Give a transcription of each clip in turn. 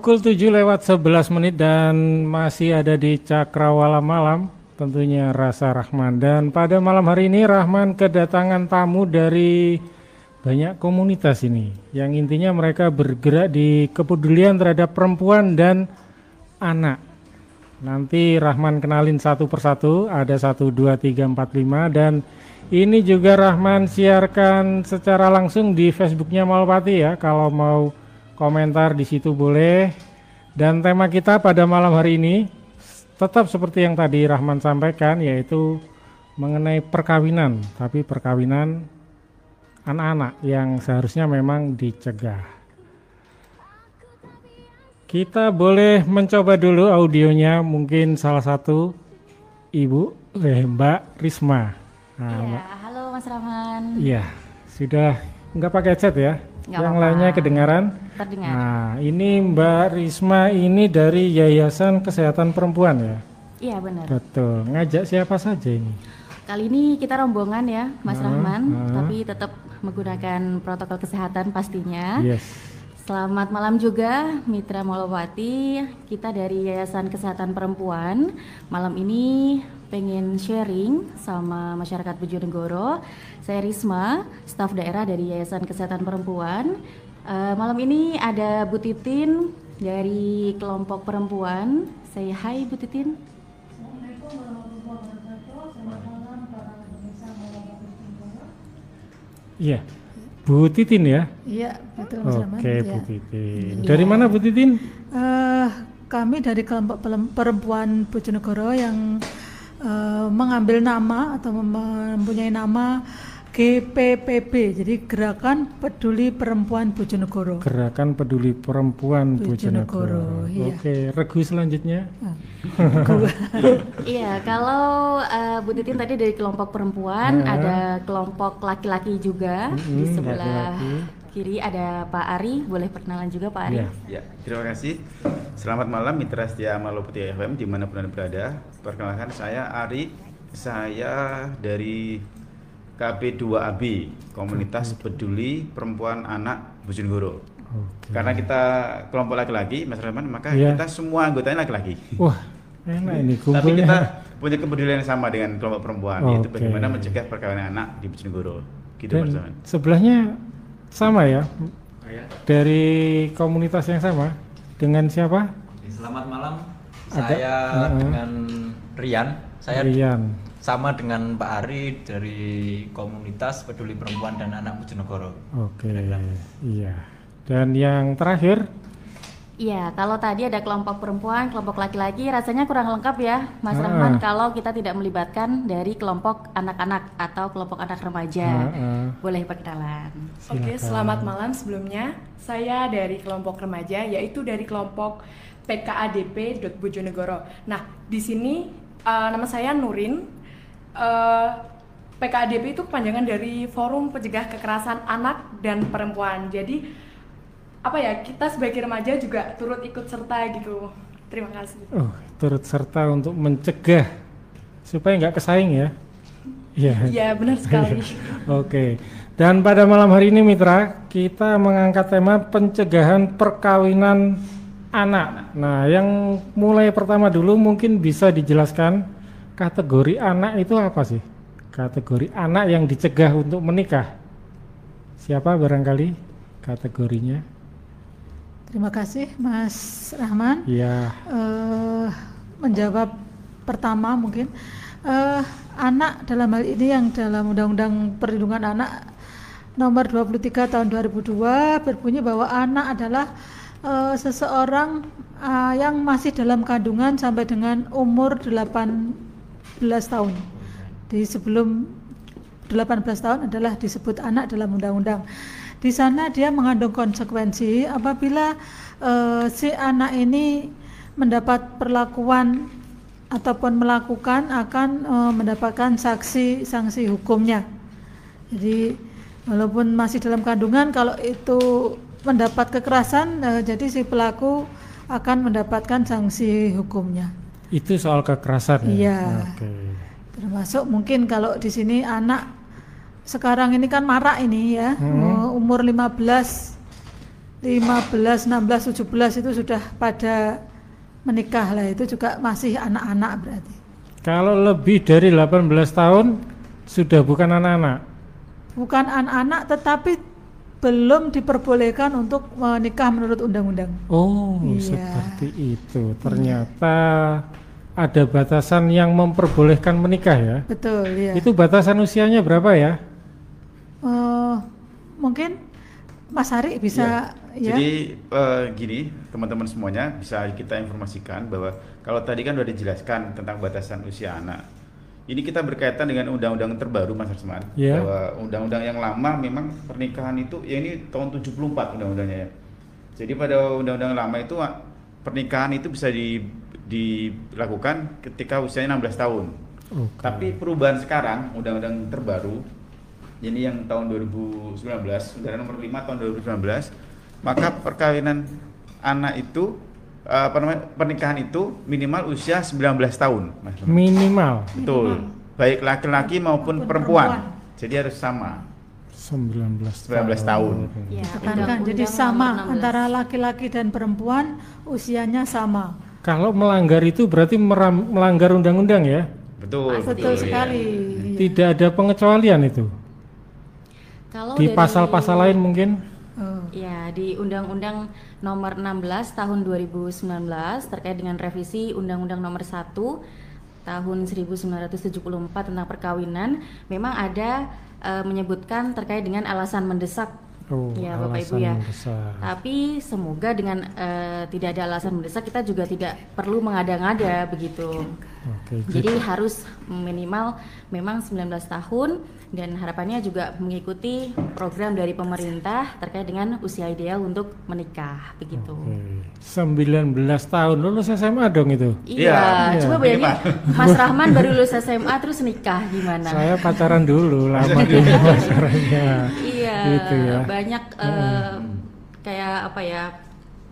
pukul 7 lewat 11 menit dan masih ada di Cakrawala Malam tentunya Rasa Rahman. Dan pada malam hari ini Rahman kedatangan tamu dari banyak komunitas ini. Yang intinya mereka bergerak di kepedulian terhadap perempuan dan anak. Nanti Rahman kenalin satu persatu ada satu dua tiga empat lima. Dan ini juga Rahman siarkan secara langsung di Facebooknya Malpati ya kalau mau komentar di situ boleh. Dan tema kita pada malam hari ini tetap seperti yang tadi Rahman sampaikan yaitu mengenai perkawinan, tapi perkawinan anak-anak yang seharusnya memang dicegah. Kita boleh mencoba dulu audionya mungkin salah satu Ibu eh, Mbak Risma. Nah, ya, halo Mas Rahman. Iya, sudah nggak pakai chat ya? Gak yang apa. lainnya kedengaran? Terdengar. Nah, ini Mbak Risma ini dari Yayasan Kesehatan Perempuan ya? Iya benar. Betul. Ngajak siapa saja ini? Kali ini kita rombongan ya, Mas uh, Rahman, uh. tapi tetap menggunakan protokol kesehatan pastinya. Yes. Selamat malam juga Mitra Molowati. Kita dari Yayasan Kesehatan Perempuan. Malam ini pengen sharing sama masyarakat Bojonegoro. Saya Risma, staf daerah dari Yayasan Kesehatan Perempuan. Uh, malam ini ada Bu Titin dari kelompok perempuan. Saya Hai Bu Titin. Iya, Bu Titin ya? Iya, betul Mas Oke, okay, Bu ya. Titin. Dari mana Bu Titin? Uh, kami dari kelompok perempuan Bojonegoro yang uh, mengambil nama atau mempunyai nama GPPB, jadi Gerakan Peduli Perempuan Bojonegoro. Gerakan Peduli Perempuan Bojonegoro. Iya. Oke, regu selanjutnya. Ah, iya, kalau uh, Bu Titin tadi dari kelompok perempuan, nah. ada kelompok laki-laki juga hmm, di sebelah laki -laki. kiri ada Pak Ari. Boleh perkenalan juga Pak Ari? Ya, ya terima kasih. Selamat malam Mitra Setia Malopeti FM di mana pun anda berada. Perkenalkan saya Ari. Saya dari KB2AB Komunitas Peduli Perempuan Anak Bojonegoro. Okay. Karena kita kelompok laki-laki, Mas Rahman, maka yeah. kita semua anggotanya laki-laki. Wah, enak ini kumpulnya. Tapi kita punya kepedulian yang sama dengan kelompok perempuan, okay. yaitu bagaimana mencegah perkawinan anak di Bojonegoro. Gitu, Dan Mas Rahman. Sebelahnya sama ya? Oh, ya? Dari komunitas yang sama dengan siapa? Selamat malam. Ada, saya uh, dengan Rian. Saya Rian sama dengan Pak Ari dari komunitas peduli perempuan dan anak Bojonegoro. Oke, iya. Dan yang terakhir? Iya, kalau tadi ada kelompok perempuan, kelompok laki-laki, rasanya kurang lengkap ya, Mas ah. Rahman, kalau kita tidak melibatkan dari kelompok anak-anak atau kelompok anak remaja. Ah, ah. Boleh perkenalan. Oke, selamat malam sebelumnya. Saya dari kelompok remaja, yaitu dari kelompok PKADP Bojonegoro. Nah, di sini uh, nama saya Nurin, uh, eh, PKADP itu kepanjangan dari Forum Pencegah Kekerasan Anak dan Perempuan. Jadi apa ya kita sebagai remaja juga turut ikut serta gitu. Terima kasih. Oh, turut serta untuk mencegah supaya nggak kesaing ya. Iya. Iya benar sekali. Oke. Dan pada malam hari ini Mitra kita mengangkat tema pencegahan perkawinan anak. Nah, yang mulai pertama dulu mungkin bisa dijelaskan kategori anak itu apa sih? Kategori anak yang dicegah untuk menikah. Siapa barangkali kategorinya? Terima kasih Mas Rahman. Iya. Uh, menjawab pertama mungkin uh, anak dalam hal ini yang dalam Undang-Undang Perlindungan Anak nomor 23 tahun 2002 berbunyi bahwa anak adalah uh, seseorang uh, yang masih dalam kandungan sampai dengan umur 8 tahun. Di sebelum 18 tahun adalah disebut anak dalam undang-undang. Di sana dia mengandung konsekuensi apabila uh, si anak ini mendapat perlakuan ataupun melakukan akan uh, mendapatkan saksi sanksi hukumnya. Jadi walaupun masih dalam kandungan kalau itu mendapat kekerasan uh, jadi si pelaku akan mendapatkan sanksi hukumnya. Itu soal kekerasan ya. Iya. Okay. Termasuk mungkin kalau di sini anak sekarang ini kan marak ini ya, hmm. umur 15 15, 16, 17 itu sudah pada menikah lah itu juga masih anak-anak berarti. Kalau lebih dari 18 tahun sudah bukan anak-anak. Bukan anak-anak tetapi belum diperbolehkan untuk menikah menurut undang-undang. Oh, Iya. seperti itu. Ternyata ada batasan yang memperbolehkan menikah ya. Betul, ya. Itu batasan usianya berapa ya? Eh, mungkin Mas Hari bisa ya. Jadi eh, gini teman-teman semuanya bisa kita informasikan bahwa kalau tadi kan sudah dijelaskan tentang batasan usia anak. Ini kita berkaitan dengan undang-undang terbaru Mas Arsman Iya. bahwa undang-undang yang lama memang pernikahan itu ya ini tahun 74 undang-undangnya ya. Jadi pada undang-undang lama itu ah, pernikahan itu bisa di, dilakukan ketika usianya 16 tahun. Oke. Tapi perubahan sekarang undang-undang terbaru ini yang tahun 2019, Undang-Undang Nomor 5 tahun 2019, maka perkawinan anak itu apa namanya pernikahan itu minimal usia 19 tahun, Mas. Minimal Betul. Baik laki-laki maupun Maupun perempuan. perempuan. Jadi harus sama. 19 19 tahun. Ya, Tekankan, Undang-Undang jadi sama 16. antara laki-laki dan perempuan usianya sama. Kalau melanggar itu berarti meram- melanggar undang-undang ya? Betul. Pasti. Betul ya. sekali. Iya. Tidak ada pengecualian itu. Kalau Di dari- pasal-pasal lain mungkin? Ya, di Undang-Undang Nomor 16 Tahun 2019 terkait dengan revisi Undang-Undang Nomor 1 Tahun 1974 tentang perkawinan, memang ada eh, menyebutkan terkait dengan alasan mendesak. Oh, ya, Bapak Ibu ya. mendesak. Tapi semoga dengan eh, tidak ada alasan mendesak kita juga tidak perlu mengada-ngada begitu. Oke, Jadi harus minimal memang 19 tahun dan harapannya juga mengikuti program dari pemerintah terkait dengan usia ideal untuk menikah begitu. Oke. 19 tahun lulus SMA dong itu. Iya, Iya. coba bayangin Mas Rahman baru lulus SMA terus nikah gimana? Saya pacaran dulu lama dulu pacarannya. Iya, Gitu ya. banyak eh, kayak apa ya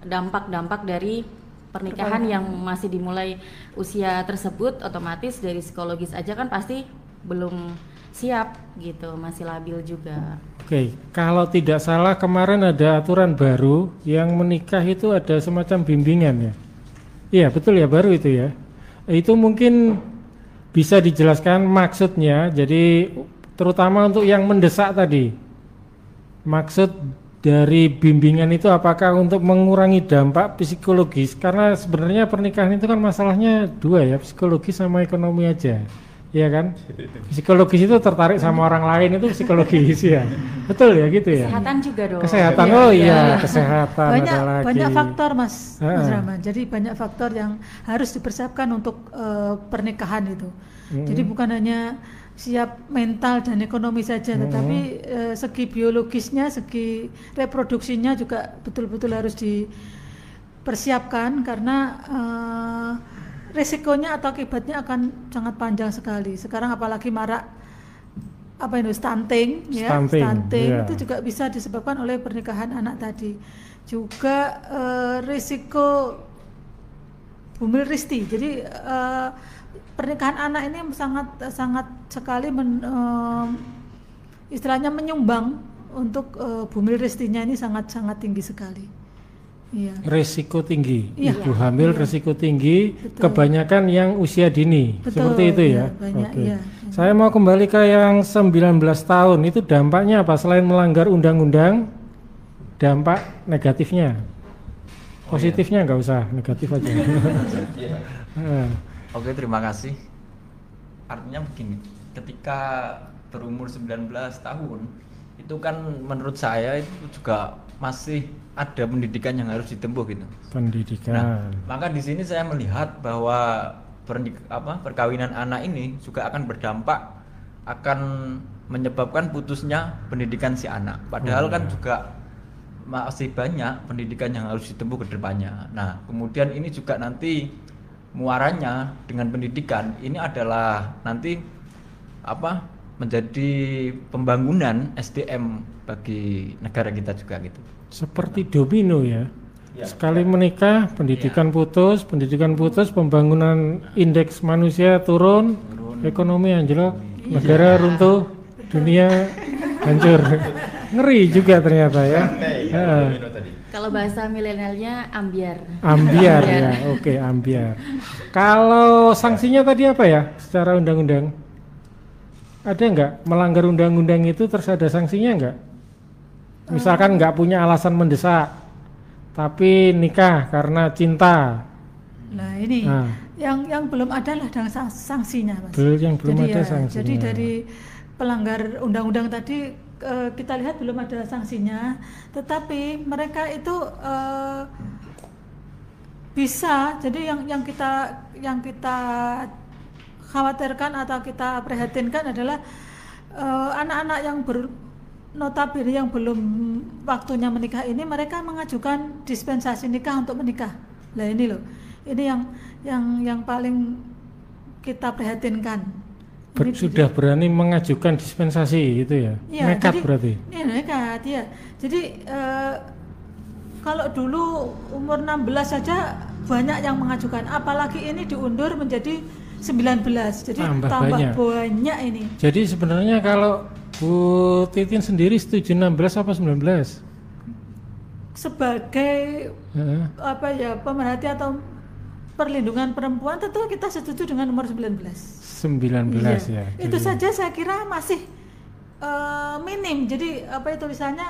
dampak-dampak dari pernikahan yang masih dimulai usia tersebut otomatis dari psikologis aja kan pasti belum siap gitu, masih labil juga. Oke, kalau tidak salah kemarin ada aturan baru yang menikah itu ada semacam bimbingan ya. Iya betul ya baru itu ya. Itu mungkin bisa dijelaskan maksudnya. Jadi terutama untuk yang mendesak tadi. Maksud dari bimbingan itu apakah untuk mengurangi dampak psikologis? Karena sebenarnya pernikahan itu kan masalahnya dua ya, psikologis sama ekonomi aja. Iya kan? Psikologis itu tertarik sama orang lain itu psikologis ya. Betul ya gitu ya. Kesehatan juga dong. Kesehatan. Iya, Oh iya. iya, kesehatan banyak ada lagi. banyak faktor mas Mas Heeh. Rahman jadi banyak faktor yang harus dipersiapkan untuk eh, pernikahan itu Mm-mm. jadi bukan hanya siap mental dan ekonomi saja tetapi eh, segi biologisnya segi reproduksinya juga betul-betul harus dipersiapkan karena eh, resikonya atau akibatnya akan sangat panjang sekali. Sekarang apalagi marak apa itu stunting ya Stunting, iya. itu juga bisa disebabkan oleh pernikahan anak tadi. Juga eh, risiko bumil risti. Jadi eh, pernikahan anak ini sangat sangat sekali men- em, istilahnya menyumbang untuk eh, bumil ristinya ini sangat sangat tinggi sekali iya Resiko tinggi, Iya. ibu hamil Iya. resiko tinggi, Betul. kebanyakan yang usia dini, Betul, seperti itu iya, ya. banyak, Oke. iya. Saya mau kembali ke yang 19 tahun, itu dampaknya apa selain melanggar undang-undang? Dampak negatifnya, positifnya nggak usah, negatif aja. Nah, Oke, terima kasih. Artinya begini, ketika berumur 19 tahun, itu kan menurut saya itu juga masih ada pendidikan yang harus ditempuh gitu. Nah, pendidikan. maka di sini saya melihat bahwa pernik- apa, perkawinan anak ini juga akan berdampak akan menyebabkan putusnya pendidikan si anak. Padahal Oh, kan iya. juga masih banyak pendidikan yang harus ditempuh ke depannya. Nah, kemudian ini juga nanti muaranya dengan pendidikan ini adalah nanti apa menjadi pembangunan SDM bagi negara kita juga gitu. Seperti domino ya. Ya. Sekali menikah, pendidikan putus, pendidikan putus, pembangunan indeks manusia turun, Turun. ekonomi anjlok, negara runtuh, dunia hancur. Ngeri juga ternyata ya. iya. Tadi. Kalau bahasa milenialnya ambiar. Ambiar Ambiar. ya, oke ambiar. Kalau sanksinya tadi apa ya secara undang-undang? Ada nggak melanggar undang-undang itu terus ada sanksinya nggak? Misalkan nggak punya alasan mendesak, tapi nikah karena cinta, Nah ini Nah. yang yang belum ada lah sang- sanksinya mas. Belum- yang belum jadi ada ya, sanksinya. Jadi dari pelanggar undang-undang tadi kita lihat belum ada sanksinya, tetapi mereka itu eh, bisa. Jadi yang yang kita yang kita khawatirkan atau kita prihatinkan adalah eh, anak-anak yang ber notabene yang belum waktunya menikah ini mereka mengajukan dispensasi nikah untuk menikah. Nah ini loh, ini yang yang yang paling kita prihatinkan. Ber- Ini sudah berani mengajukan dispensasi itu ya? Iya, Nekat jadi- berarti. Iya nekat ya. Jadi eh, kalau dulu umur 16 saja banyak yang mengajukan, apalagi ini diundur menjadi 19. Jadi Tambah tambah, banyak. banyak. ini. Jadi sebenarnya kalau Bu Titin sendiri setuju 16 apa 19? Sebagai Heeh. apa ya pemerhati atau perlindungan perempuan tentu kita setuju dengan nomor 19. 19 Iya. ya. Itu Jadi- saja saya kira masih eh, minim. Jadi apa itu tulisannya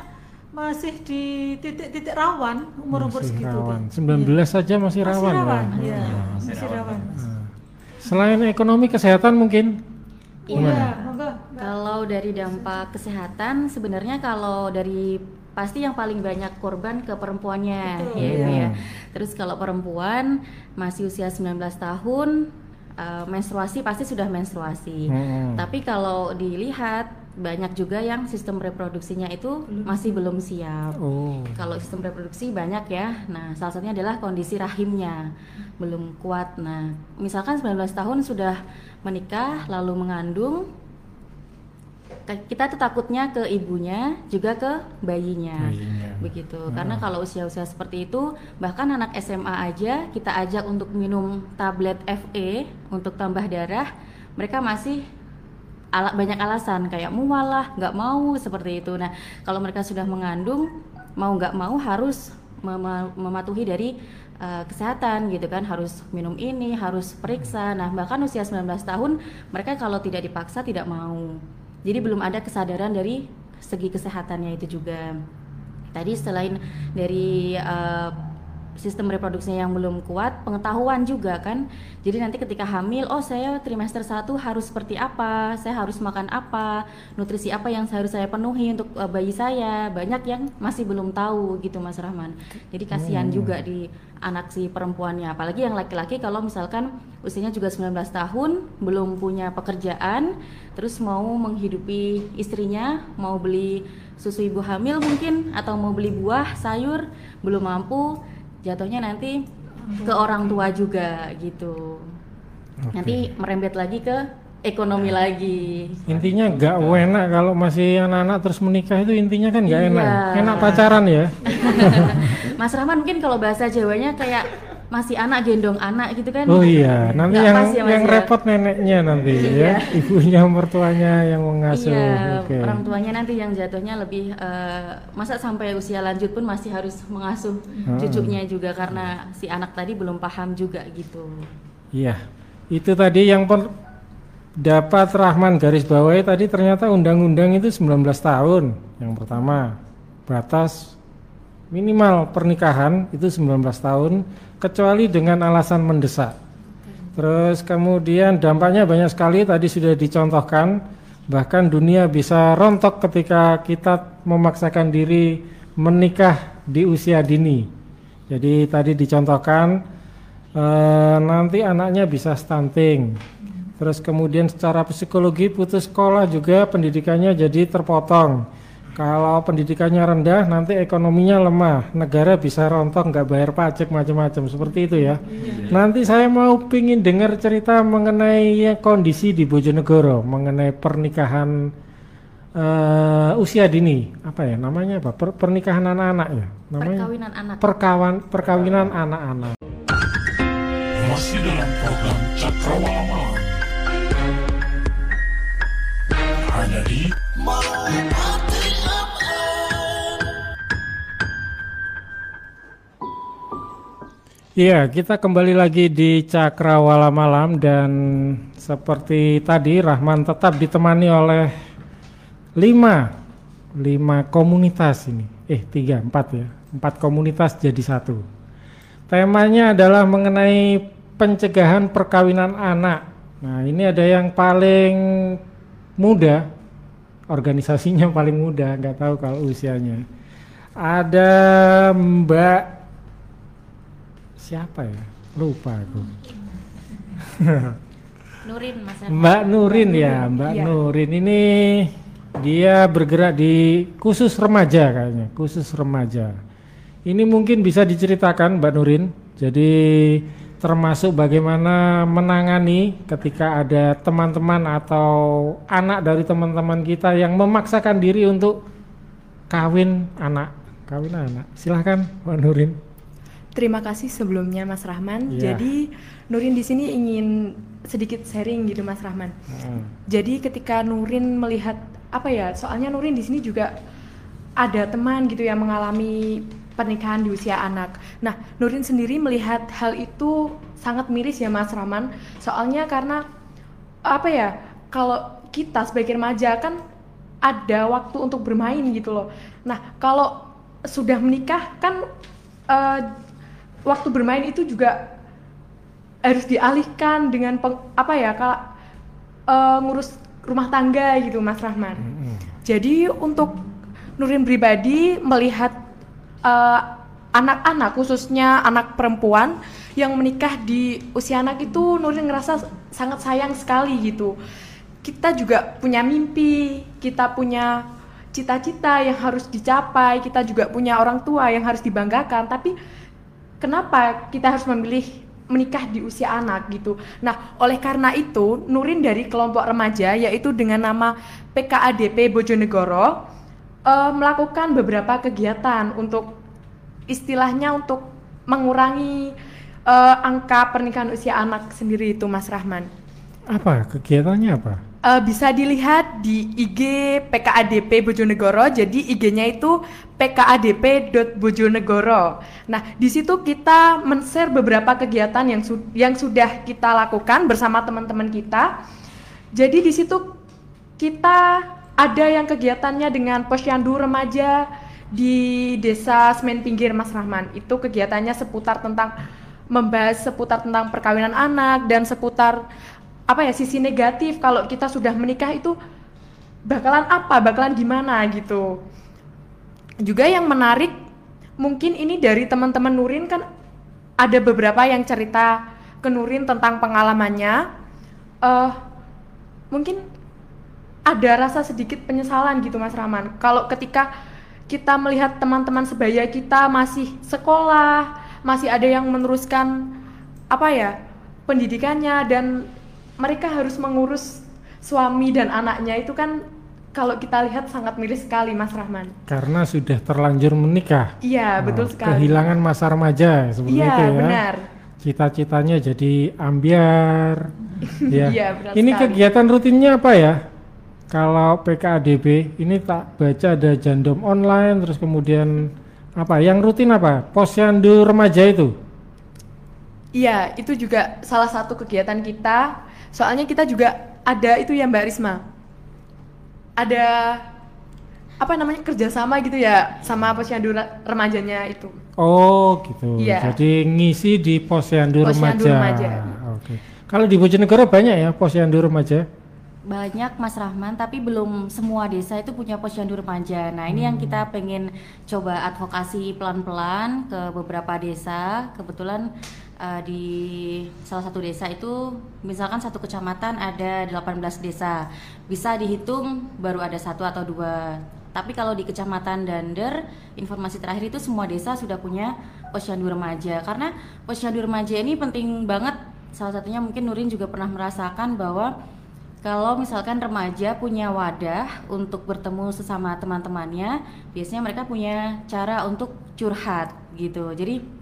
masih di titik-titik rawan umur-umur segitu. rawan. Pak. 19 saja masih Iya. rawan. Masih ya. rawan, iya. masih Masih rawan, rawan. Mas. Selain ekonomi kesehatan mungkin Iya. Kalau dari dampak kesehatan sebenarnya kalau dari pasti yang paling banyak korban ke perempuannya Betul, ya Ibu iya. ya. Terus kalau perempuan masih usia 19 tahun eh, menstruasi pasti sudah menstruasi. Hmm. Tapi kalau dilihat banyak juga yang sistem reproduksinya itu masih belum siap. Oh. Kalau sistem reproduksi banyak ya. Nah, salah satunya adalah kondisi rahimnya belum kuat. Nah, misalkan 19 tahun sudah menikah lalu mengandung kita tuh takutnya ke ibunya juga ke bayinya. Bayinya. Begitu. Karena kalau usia-usia seperti itu, bahkan anak SMA aja kita ajak untuk minum tablet FE untuk tambah darah, mereka masih ala, banyak alasan kayak mual lah, nggak mau seperti itu. Nah, kalau mereka sudah mengandung, mau nggak mau harus mema- mematuhi dari uh, kesehatan gitu kan, harus minum ini, harus periksa. Nah, bahkan usia 19 tahun, mereka kalau tidak dipaksa tidak mau. Jadi belum ada kesadaran dari segi kesehatannya itu juga. Tadi selain dari uh, sistem reproduksinya yang belum kuat, pengetahuan juga kan. Jadi nanti ketika hamil, oh saya trimester 1 harus seperti apa, saya harus makan apa, nutrisi apa yang harus saya penuhi untuk uh, bayi saya. Banyak yang masih belum tahu gitu Mas Rahman. Jadi kasihan juga di anak si perempuannya, apalagi yang laki-laki kalau misalkan usianya juga 19 tahun, belum punya pekerjaan, terus mau menghidupi istrinya, mau beli susu ibu hamil mungkin atau mau beli buah, sayur, belum mampu, jatuhnya nanti ke orang tua juga gitu. Oke. Nanti merembet lagi ke ekonomi lagi. Intinya nggak enak kalau masih anak-anak terus menikah itu intinya kan enak. Iya. Enak pacaran ya. Mas Rahman mungkin kalau bahasa Jawanya kayak masih anak gendong anak gitu kan? Oh iya, nanti Nggak yang pas ya, yang ya? repot neneknya nanti Iya. ya, ibunya mertuanya yang mengasuh. Iya, Oke. orang tuanya nanti yang jatuhnya lebih eh, masa sampai usia lanjut pun masih harus mengasuh Hmm. cucunya juga karena si anak tadi belum paham juga gitu. Iya, itu tadi yang per- dapat Rahman garis bawahi tadi ternyata undang-undang itu 19 tahun. Yang pertama, batas minimal pernikahan itu 19 tahun kecuali dengan alasan mendesak. Terus kemudian dampaknya banyak sekali tadi sudah dicontohkan bahkan dunia bisa rontok ketika kita memaksakan diri menikah di usia dini. Jadi tadi dicontohkan eh, nanti anaknya bisa stunting. Terus kemudian secara psikologi putus sekolah juga pendidikannya jadi terpotong. Kalau pendidikannya rendah nanti ekonominya lemah, negara bisa rontok nggak bayar pajak macam-macam seperti itu ya. Nanti saya mau pingin dengar cerita mengenai kondisi di Bojonegoro mengenai pernikahan eh, usia dini apa ya namanya apa Per- pernikahan anak-anak ya namanya Perkawinan anak. perkawan perkawinan anak-anak. Masih dalam program Cakrawala. Hanya di Iya, kita kembali lagi di Cakrawala Malam dan seperti tadi Rahman tetap ditemani oleh lima lima komunitas ini. Eh tiga empat ya, empat komunitas jadi satu. Temanya adalah mengenai pencegahan perkawinan anak. Nah ini ada yang paling muda, organisasinya paling muda, nggak tahu kalau usianya. Ada Mbak siapa ya? Lupa aku. Nurin Mas. Mbak Nurin ya, Mbak Iya. Nurin ini dia bergerak di khusus remaja kayaknya, khusus remaja. Ini mungkin bisa diceritakan Mbak Nurin. Jadi termasuk bagaimana menangani ketika ada teman-teman atau anak dari teman-teman kita yang memaksakan diri untuk kawin anak, kawin anak. Silahkan Mbak Nurin. Terima kasih sebelumnya Mas Rahman. Iya. Jadi Nurin di sini ingin sedikit sharing gitu Mas Rahman. Hmm. Jadi ketika Nurin melihat apa ya? Soalnya Nurin di sini juga ada teman gitu yang mengalami pernikahan di usia anak. Nah, Nurin sendiri melihat hal itu sangat miris ya Mas Rahman. Soalnya karena apa ya? Kalau kita sebagai remaja kan ada waktu untuk bermain gitu loh. Nah, kalau sudah menikah kan eh, waktu bermain itu juga harus dialihkan dengan peng- apa ya kalau eh, ngurus rumah tangga gitu Mas Rahman. Jadi untuk Nurin pribadi melihat eh, anak-anak khususnya anak perempuan yang menikah di usia anak itu Nurin ngerasa sangat sayang sekali gitu. Kita juga punya mimpi, kita punya cita-cita yang harus dicapai, kita juga punya orang tua yang harus dibanggakan, tapi kenapa kita harus memilih menikah di usia anak gitu. Nah, oleh karena itu, Nurin dari kelompok remaja yaitu dengan nama PKADP Bojonegoro eh, melakukan beberapa kegiatan untuk istilahnya untuk mengurangi eh, angka pernikahan usia anak sendiri itu Mas Rahman. Apa kegiatannya apa? Eh, bisa dilihat di IG PKADP Bojonegoro. Jadi IG-nya itu pkadp.bojonegoro. Nah, di situ kita men-share beberapa kegiatan yang su- yang sudah kita lakukan bersama teman-teman kita. Jadi di situ kita ada yang kegiatannya dengan posyandu remaja di Desa Semen Pinggir Mas Rahman. Itu kegiatannya seputar tentang membahas seputar tentang perkawinan anak dan seputar apa ya sisi negatif kalau kita sudah menikah itu bakalan apa, bakalan gimana gitu. Juga yang menarik mungkin ini dari teman-teman Nurin kan ada beberapa yang cerita ke Nurin tentang pengalamannya. eh mungkin ada rasa sedikit penyesalan gitu Mas Rahman. Kalau ketika kita melihat teman-teman sebaya kita masih sekolah, masih ada yang meneruskan apa ya pendidikannya dan mereka harus mengurus suami dan anaknya itu kan kalau kita lihat sangat miris sekali Mas Rahman. Karena sudah terlanjur menikah. Iya betul Nah, sekali. Kehilangan masa remaja seperti Iya itu ya. benar. Cita-citanya jadi ambiar. ya. Iya, benar ini sekali. kegiatan rutinnya apa ya? Kalau PKADB ini tak baca ada jandom online terus kemudian apa? Yang rutin apa? Posyandu remaja itu. Iya, itu juga salah satu kegiatan kita. Soalnya kita juga ada itu ya Mbak Risma. Ada apa namanya kerjasama gitu ya sama posyandu remajanya itu. Oh, gitu. Iya. Jadi ngisi di posyandu, Posyandu remaja. remaja. Oke. Kalau di Bojonegoro banyak ya posyandu remaja? Banyak Mas Rahman, tapi belum semua desa itu punya posyandu remaja. Nah ini yang kita pengen coba advokasi pelan-pelan ke beberapa desa. Kebetulan eh, di salah satu desa itu, misalkan satu kecamatan ada 18 desa, bisa dihitung baru ada satu atau dua. Tapi kalau di kecamatan Dander, informasi terakhir itu semua desa sudah punya posyandu remaja. Karena posyandu remaja ini penting banget. Salah satunya mungkin Nurin juga pernah merasakan bahwa kalau misalkan remaja punya wadah untuk bertemu sesama teman-temannya, biasanya mereka punya cara untuk curhat gitu. Jadi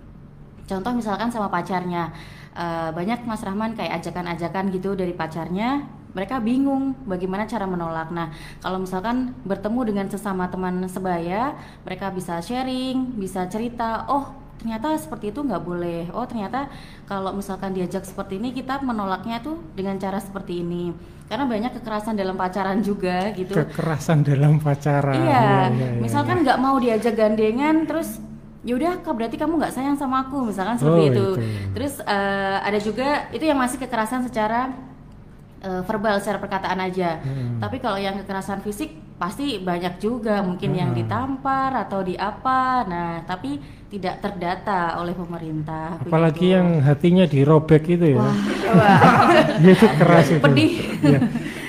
contoh misalkan sama pacarnya, eh, banyak Mas Rahman kayak ajakan-ajakan gitu dari pacarnya, mereka bingung bagaimana cara menolak. Nah, kalau misalkan bertemu dengan sesama teman sebaya, mereka bisa sharing, bisa cerita, oh ternyata seperti itu nggak boleh oh ternyata kalau misalkan diajak seperti ini kita menolaknya tuh dengan cara seperti ini karena banyak kekerasan dalam pacaran juga gitu Kekerasan dalam pacaran. Iya, iya, iya. misalkan nggak mau diajak gandengan, terus yaudah kak berarti kamu nggak sayang sama aku, misalkan seperti Oh, itu. itu. Terus eh, ada juga itu yang masih kekerasan secara eh, verbal, secara perkataan aja. Hmm. Tapi kalau yang kekerasan fisik pasti banyak juga, mungkin yang Hmm. ditampar atau di apa. Nah, tapi tidak terdata oleh pemerintah. Apalagi begitu. yang hatinya dirobek itu ya. Wah, itu keras itu. pedih. Iya.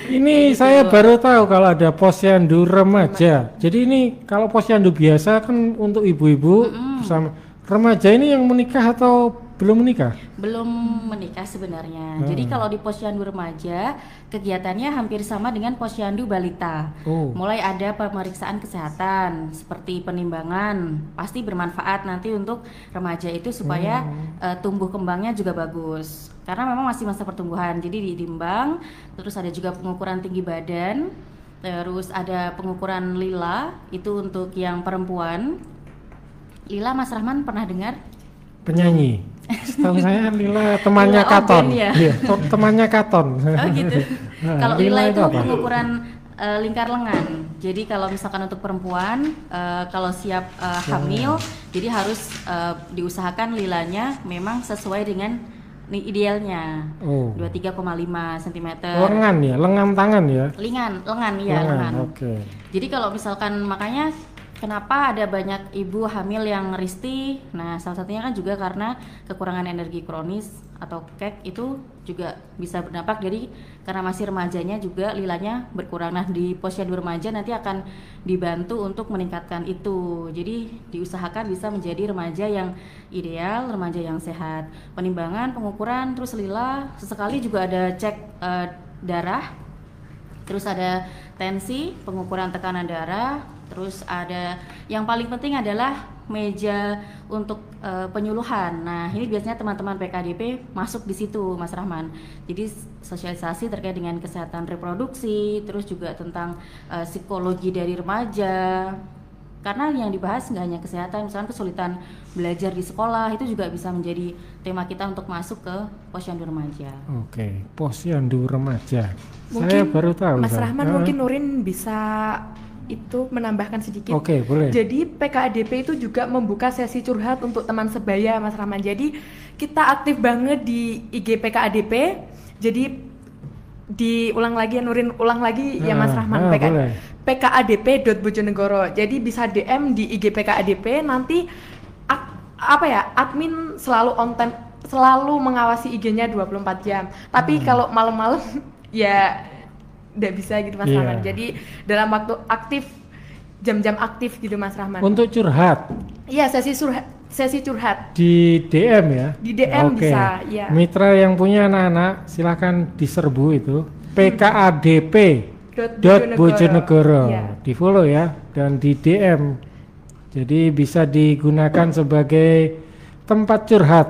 Ini saya baru tahu kalau ada posyandu remaja. Jadi ini kalau posyandu biasa kan untuk ibu-ibu sama remaja ini yang menikah atau belum menikah? belum menikah sebenarnya. Jadi Hmm. kalau di posyandu remaja kegiatannya hampir sama dengan posyandu balita. Oh. Mulai ada pemeriksaan kesehatan seperti penimbangan, pasti bermanfaat nanti untuk remaja itu supaya eh, tumbuh kembangnya juga bagus. Karena memang masih masa pertumbuhan, jadi ditimbang. Terus ada juga pengukuran tinggi badan. Terus ada pengukuran lila itu untuk yang perempuan. Lila Mas Rahman pernah dengar? Penyanyi. Setahu saya Lila temannya Lila Katon. Ya? Iya, temannya Katon. Oh gitu. Nah, kalau lila lila itu itu apa? pengukuran eh, lingkar lengan. Jadi kalau misalkan untuk perempuan eh, kalau siap eh, hamil, jadi harus eh, diusahakan lilanya memang sesuai dengan nih idealnya. Oh. 23,5 cm. Lengan ya, lengan tangan ya. Lengan, lengan ya, lengan. Oke. Jadi kalau misalkan makanya kenapa ada banyak ibu hamil yang risih? Nah, salah satunya kan juga karena kekurangan energi kronis atau kek itu juga bisa berdampak jadi karena masih remajanya juga lilanya berkurang. Nah, di posyandu remaja nanti akan dibantu untuk meningkatkan itu. Jadi diusahakan bisa menjadi remaja yang ideal, remaja yang sehat. Penimbangan, pengukuran, terus lila, sesekali juga ada cek eh, darah Terus ada tensi, pengukuran tekanan darah, terus ada yang paling penting adalah meja untuk eh, penyuluhan. Nah, ini biasanya teman-teman PKDP masuk di situ, Mas Rahman. Jadi sosialisasi terkait dengan kesehatan reproduksi, terus juga tentang eh, psikologi dari remaja. Karena yang dibahas nggak hanya kesehatan, misalkan kesulitan belajar di sekolah itu juga bisa menjadi tema kita untuk masuk ke posyandu remaja. Oke, posyandu remaja. saya Mungkin baru tahu. Mas. Rahman Ah. mungkin Nurin bisa itu menambahkan sedikit. Oke, boleh. Jadi PKADP itu juga membuka sesi curhat untuk teman sebaya Mas Rahman. Jadi kita aktif banget di IG PKADP. Jadi diulang lagi ya Nurin ulang lagi ya Mas Ah, Rahman ah, PK, boleh. PKADP.bojonegoro. Jadi bisa DM di IG PKADP nanti ak- apa ya admin selalu on time selalu mengawasi IG-nya 24 jam. Tapi Hmm. kalau malam-malam ya tidak bisa gitu Mas Iya. Rahman. Jadi dalam waktu aktif jam-jam aktif gitu Mas Rahman. Untuk curhat Iya sesi surha, sesi curhat. di DM ya. Di DM Oke. bisa, ya. Mitra yang punya anak-anak silahkan diserbu itu PKADP Dot dot Bojonegoro. Iya. di follow ya dan di DM jadi bisa digunakan sebagai tempat curhat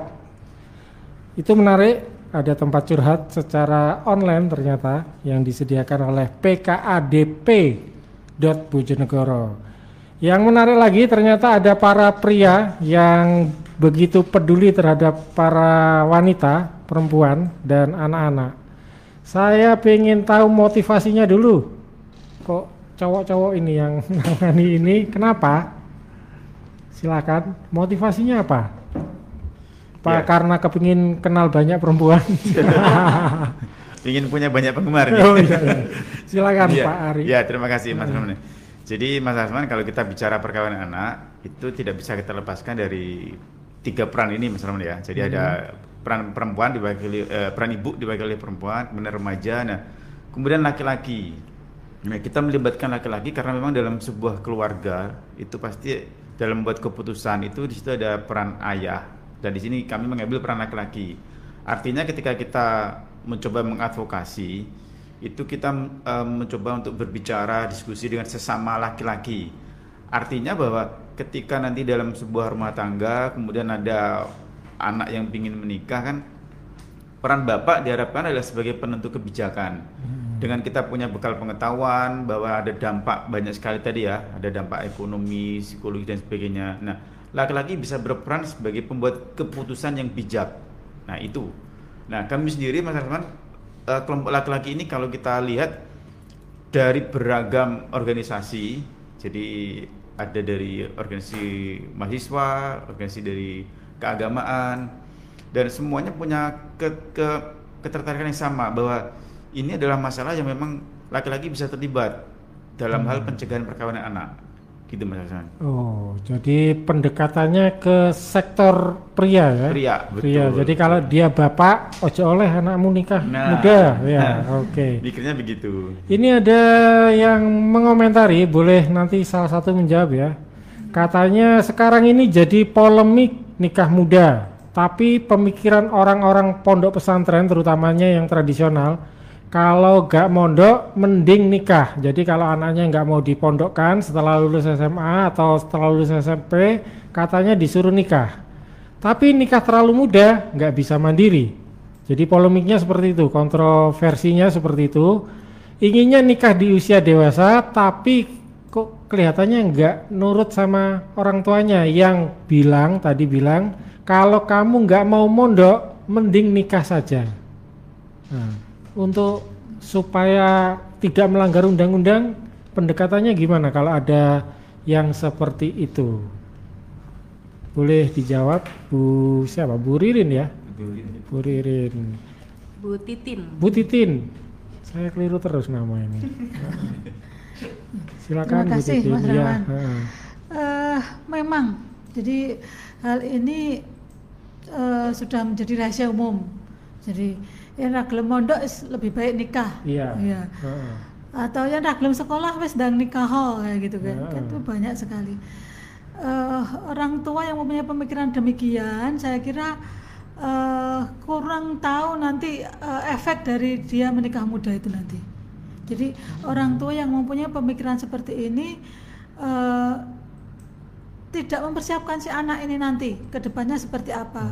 itu menarik ada tempat curhat secara online ternyata yang disediakan oleh PKADP dot Bojonegoro yang menarik lagi ternyata ada para pria yang begitu peduli terhadap para wanita perempuan dan anak-anak saya pengen tahu motivasinya dulu. Kok cowok-cowok ini yang ini kenapa? Silakan. Motivasinya apa? Pak Ya. karena kepingin kenal banyak perempuan. Ingin punya banyak penggemar oh iya, iya. Silakan Iya, Pak Ari. Iya, terima kasih Mas Rahman. Jadi Mas Rahman kalau kita bicara perkawinan anak itu tidak bisa kita lepaskan dari tiga peran ini Mas Rahman ya. Jadi ada peran perempuan dibagi eh, peran ibu dibagi oleh perempuan, kemudian remaja, nah kemudian laki-laki. Nah, kita melibatkan laki-laki karena memang dalam sebuah keluarga itu pasti dalam membuat keputusan itu di situ ada peran ayah dan di sini kami mengambil peran laki-laki. Artinya ketika kita mencoba mengadvokasi itu kita em, mencoba untuk berbicara diskusi dengan sesama laki-laki. Artinya bahwa ketika nanti dalam sebuah rumah tangga kemudian ada anak yang ingin menikah kan peran bapak diharapkan adalah sebagai penentu kebijakan. Dengan kita punya bekal pengetahuan bahwa ada dampak banyak sekali tadi ya, ada dampak ekonomi, psikologi dan sebagainya. Nah, laki-laki bisa berperan sebagai pembuat keputusan yang bijak. Nah, itu. Nah, kami sendiri Mas eh, kelompok laki-laki ini kalau kita lihat dari beragam organisasi, jadi ada dari organisasi mahasiswa, organisasi dari keagamaan, dan semuanya punya ke, ke ketertarikan yang sama bahwa ini adalah masalah yang memang laki-laki bisa terlibat dalam hal pencegahan perkawinan anak. Gitu Mas Hasan. Oh, jadi pendekatannya ke sektor pria ya? Pria, betul. Pria. Jadi kalau dia bapak, ojo oleh anakmu nikah Nah, muda, ya. nah. Oke. Mikirnya begitu. Ini ada yang mengomentari, boleh nanti salah satu menjawab ya. Katanya sekarang ini jadi polemik nikah muda, tapi pemikiran orang-orang pondok pesantren terutamanya yang tradisional, kalau gak mondok mending nikah. Jadi kalau anaknya nggak mau dipondokkan setelah lulus SMA atau setelah lulus SMP, katanya disuruh nikah. Tapi nikah terlalu muda nggak bisa mandiri. Jadi polemiknya seperti itu, kontroversinya seperti itu. Inginnya nikah di usia dewasa, tapi kok kelihatannya nggak nurut sama orang tuanya yang bilang tadi bilang kalau kamu nggak mau mondok, mending nikah saja. Nah, untuk supaya tidak melanggar undang-undang, pendekatannya gimana kalau ada yang seperti itu? Boleh dijawab Bu siapa? Bu Ririn ya? Bu Ririn. Bu Titin. Bu Titin. Saya keliru terus nama ini. Silakan Terima Bu kasih, Titin. Mas Ya. Eh, memang, jadi hal ini eh, sudah menjadi rahasia umum. Jadi yang ragilem mondok lebih baik nikah. Iya. Iya. heeh. Atau yang ragilem sekolah wis ndang nikah kayak gitu kan. Ya. Kan itu banyak sekali. Eh, orang tua yang mempunyai pemikiran demikian, saya kira eh, kurang tahu nanti eh, efek dari dia menikah muda itu nanti. Jadi orang tua yang mempunyai pemikiran seperti ini eh, tidak mempersiapkan si anak ini nanti ke depannya seperti apa.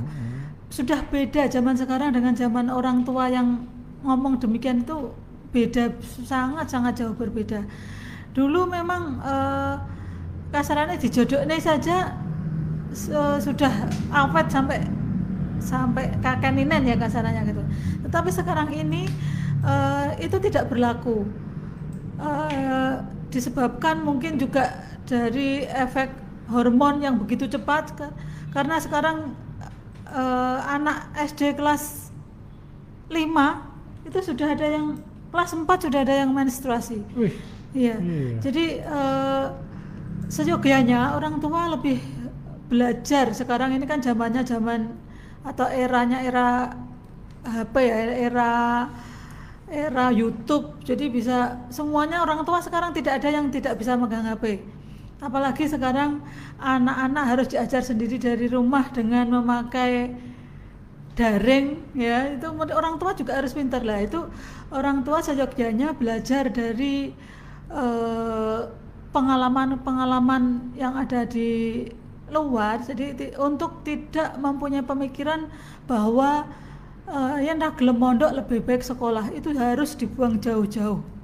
Sudah beda zaman sekarang dengan zaman orang tua yang ngomong demikian itu beda sangat-sangat jauh berbeda. Dulu memang eh, kasarannya dijodohnya saja su- sudah awet sampai sampai kakek ninen ya kasarannya gitu. Tetapi sekarang ini eh, itu tidak berlaku. Eh, disebabkan mungkin juga dari efek hormon yang begitu cepat karena sekarang eh, anak SD kelas 5 itu sudah ada yang kelas 4 sudah ada yang menstruasi. Wih, Iya. Iya. Jadi eh, seyogianya orang tua lebih belajar sekarang ini kan zamannya zaman atau eranya era HP ya, era era YouTube. Jadi bisa semuanya orang tua sekarang tidak ada yang tidak bisa megang HP. Apalagi sekarang anak-anak harus diajar sendiri dari rumah dengan memakai daring ya. Itu orang tua juga harus pintar. Lah itu orang tua seyogyanya belajar dari eh, pengalaman-pengalaman yang ada di luar. Jadi untuk tidak mempunyai pemikiran bahwa eh, yang nak mondok lebih baik sekolah itu harus dibuang jauh-jauh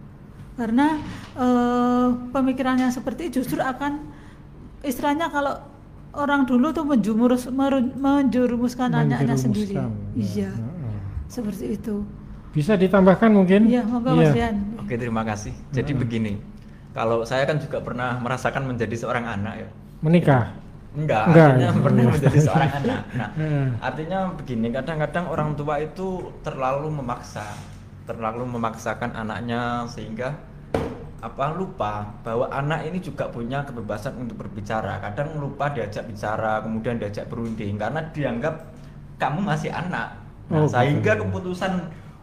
karena eh, pemikirannya seperti itu justru akan istilahnya kalau orang dulu tuh menjurus meru- menjurumuskan anaknya sendiri Menjerumuskan, iya ya. Heeh. seperti itu Bisa ditambahkan mungkin? iya monggo Mas Iya. Rian Oke, terima kasih. Jadi begini, kalau saya kan juga pernah merasakan menjadi seorang anak ya. Menikah. Enggak, Enggak, artinya ya. pernah Iya. menjadi seorang anak. Nah, artinya begini, kadang-kadang orang tua itu terlalu memaksa, terlalu memaksakan anaknya sehingga apa lupa bahwa anak ini juga punya kebebasan untuk berbicara. Kadang lupa diajak bicara, kemudian diajak berunding karena dianggap kamu masih anak. Oh, Nah, sehingga gitu. keputusan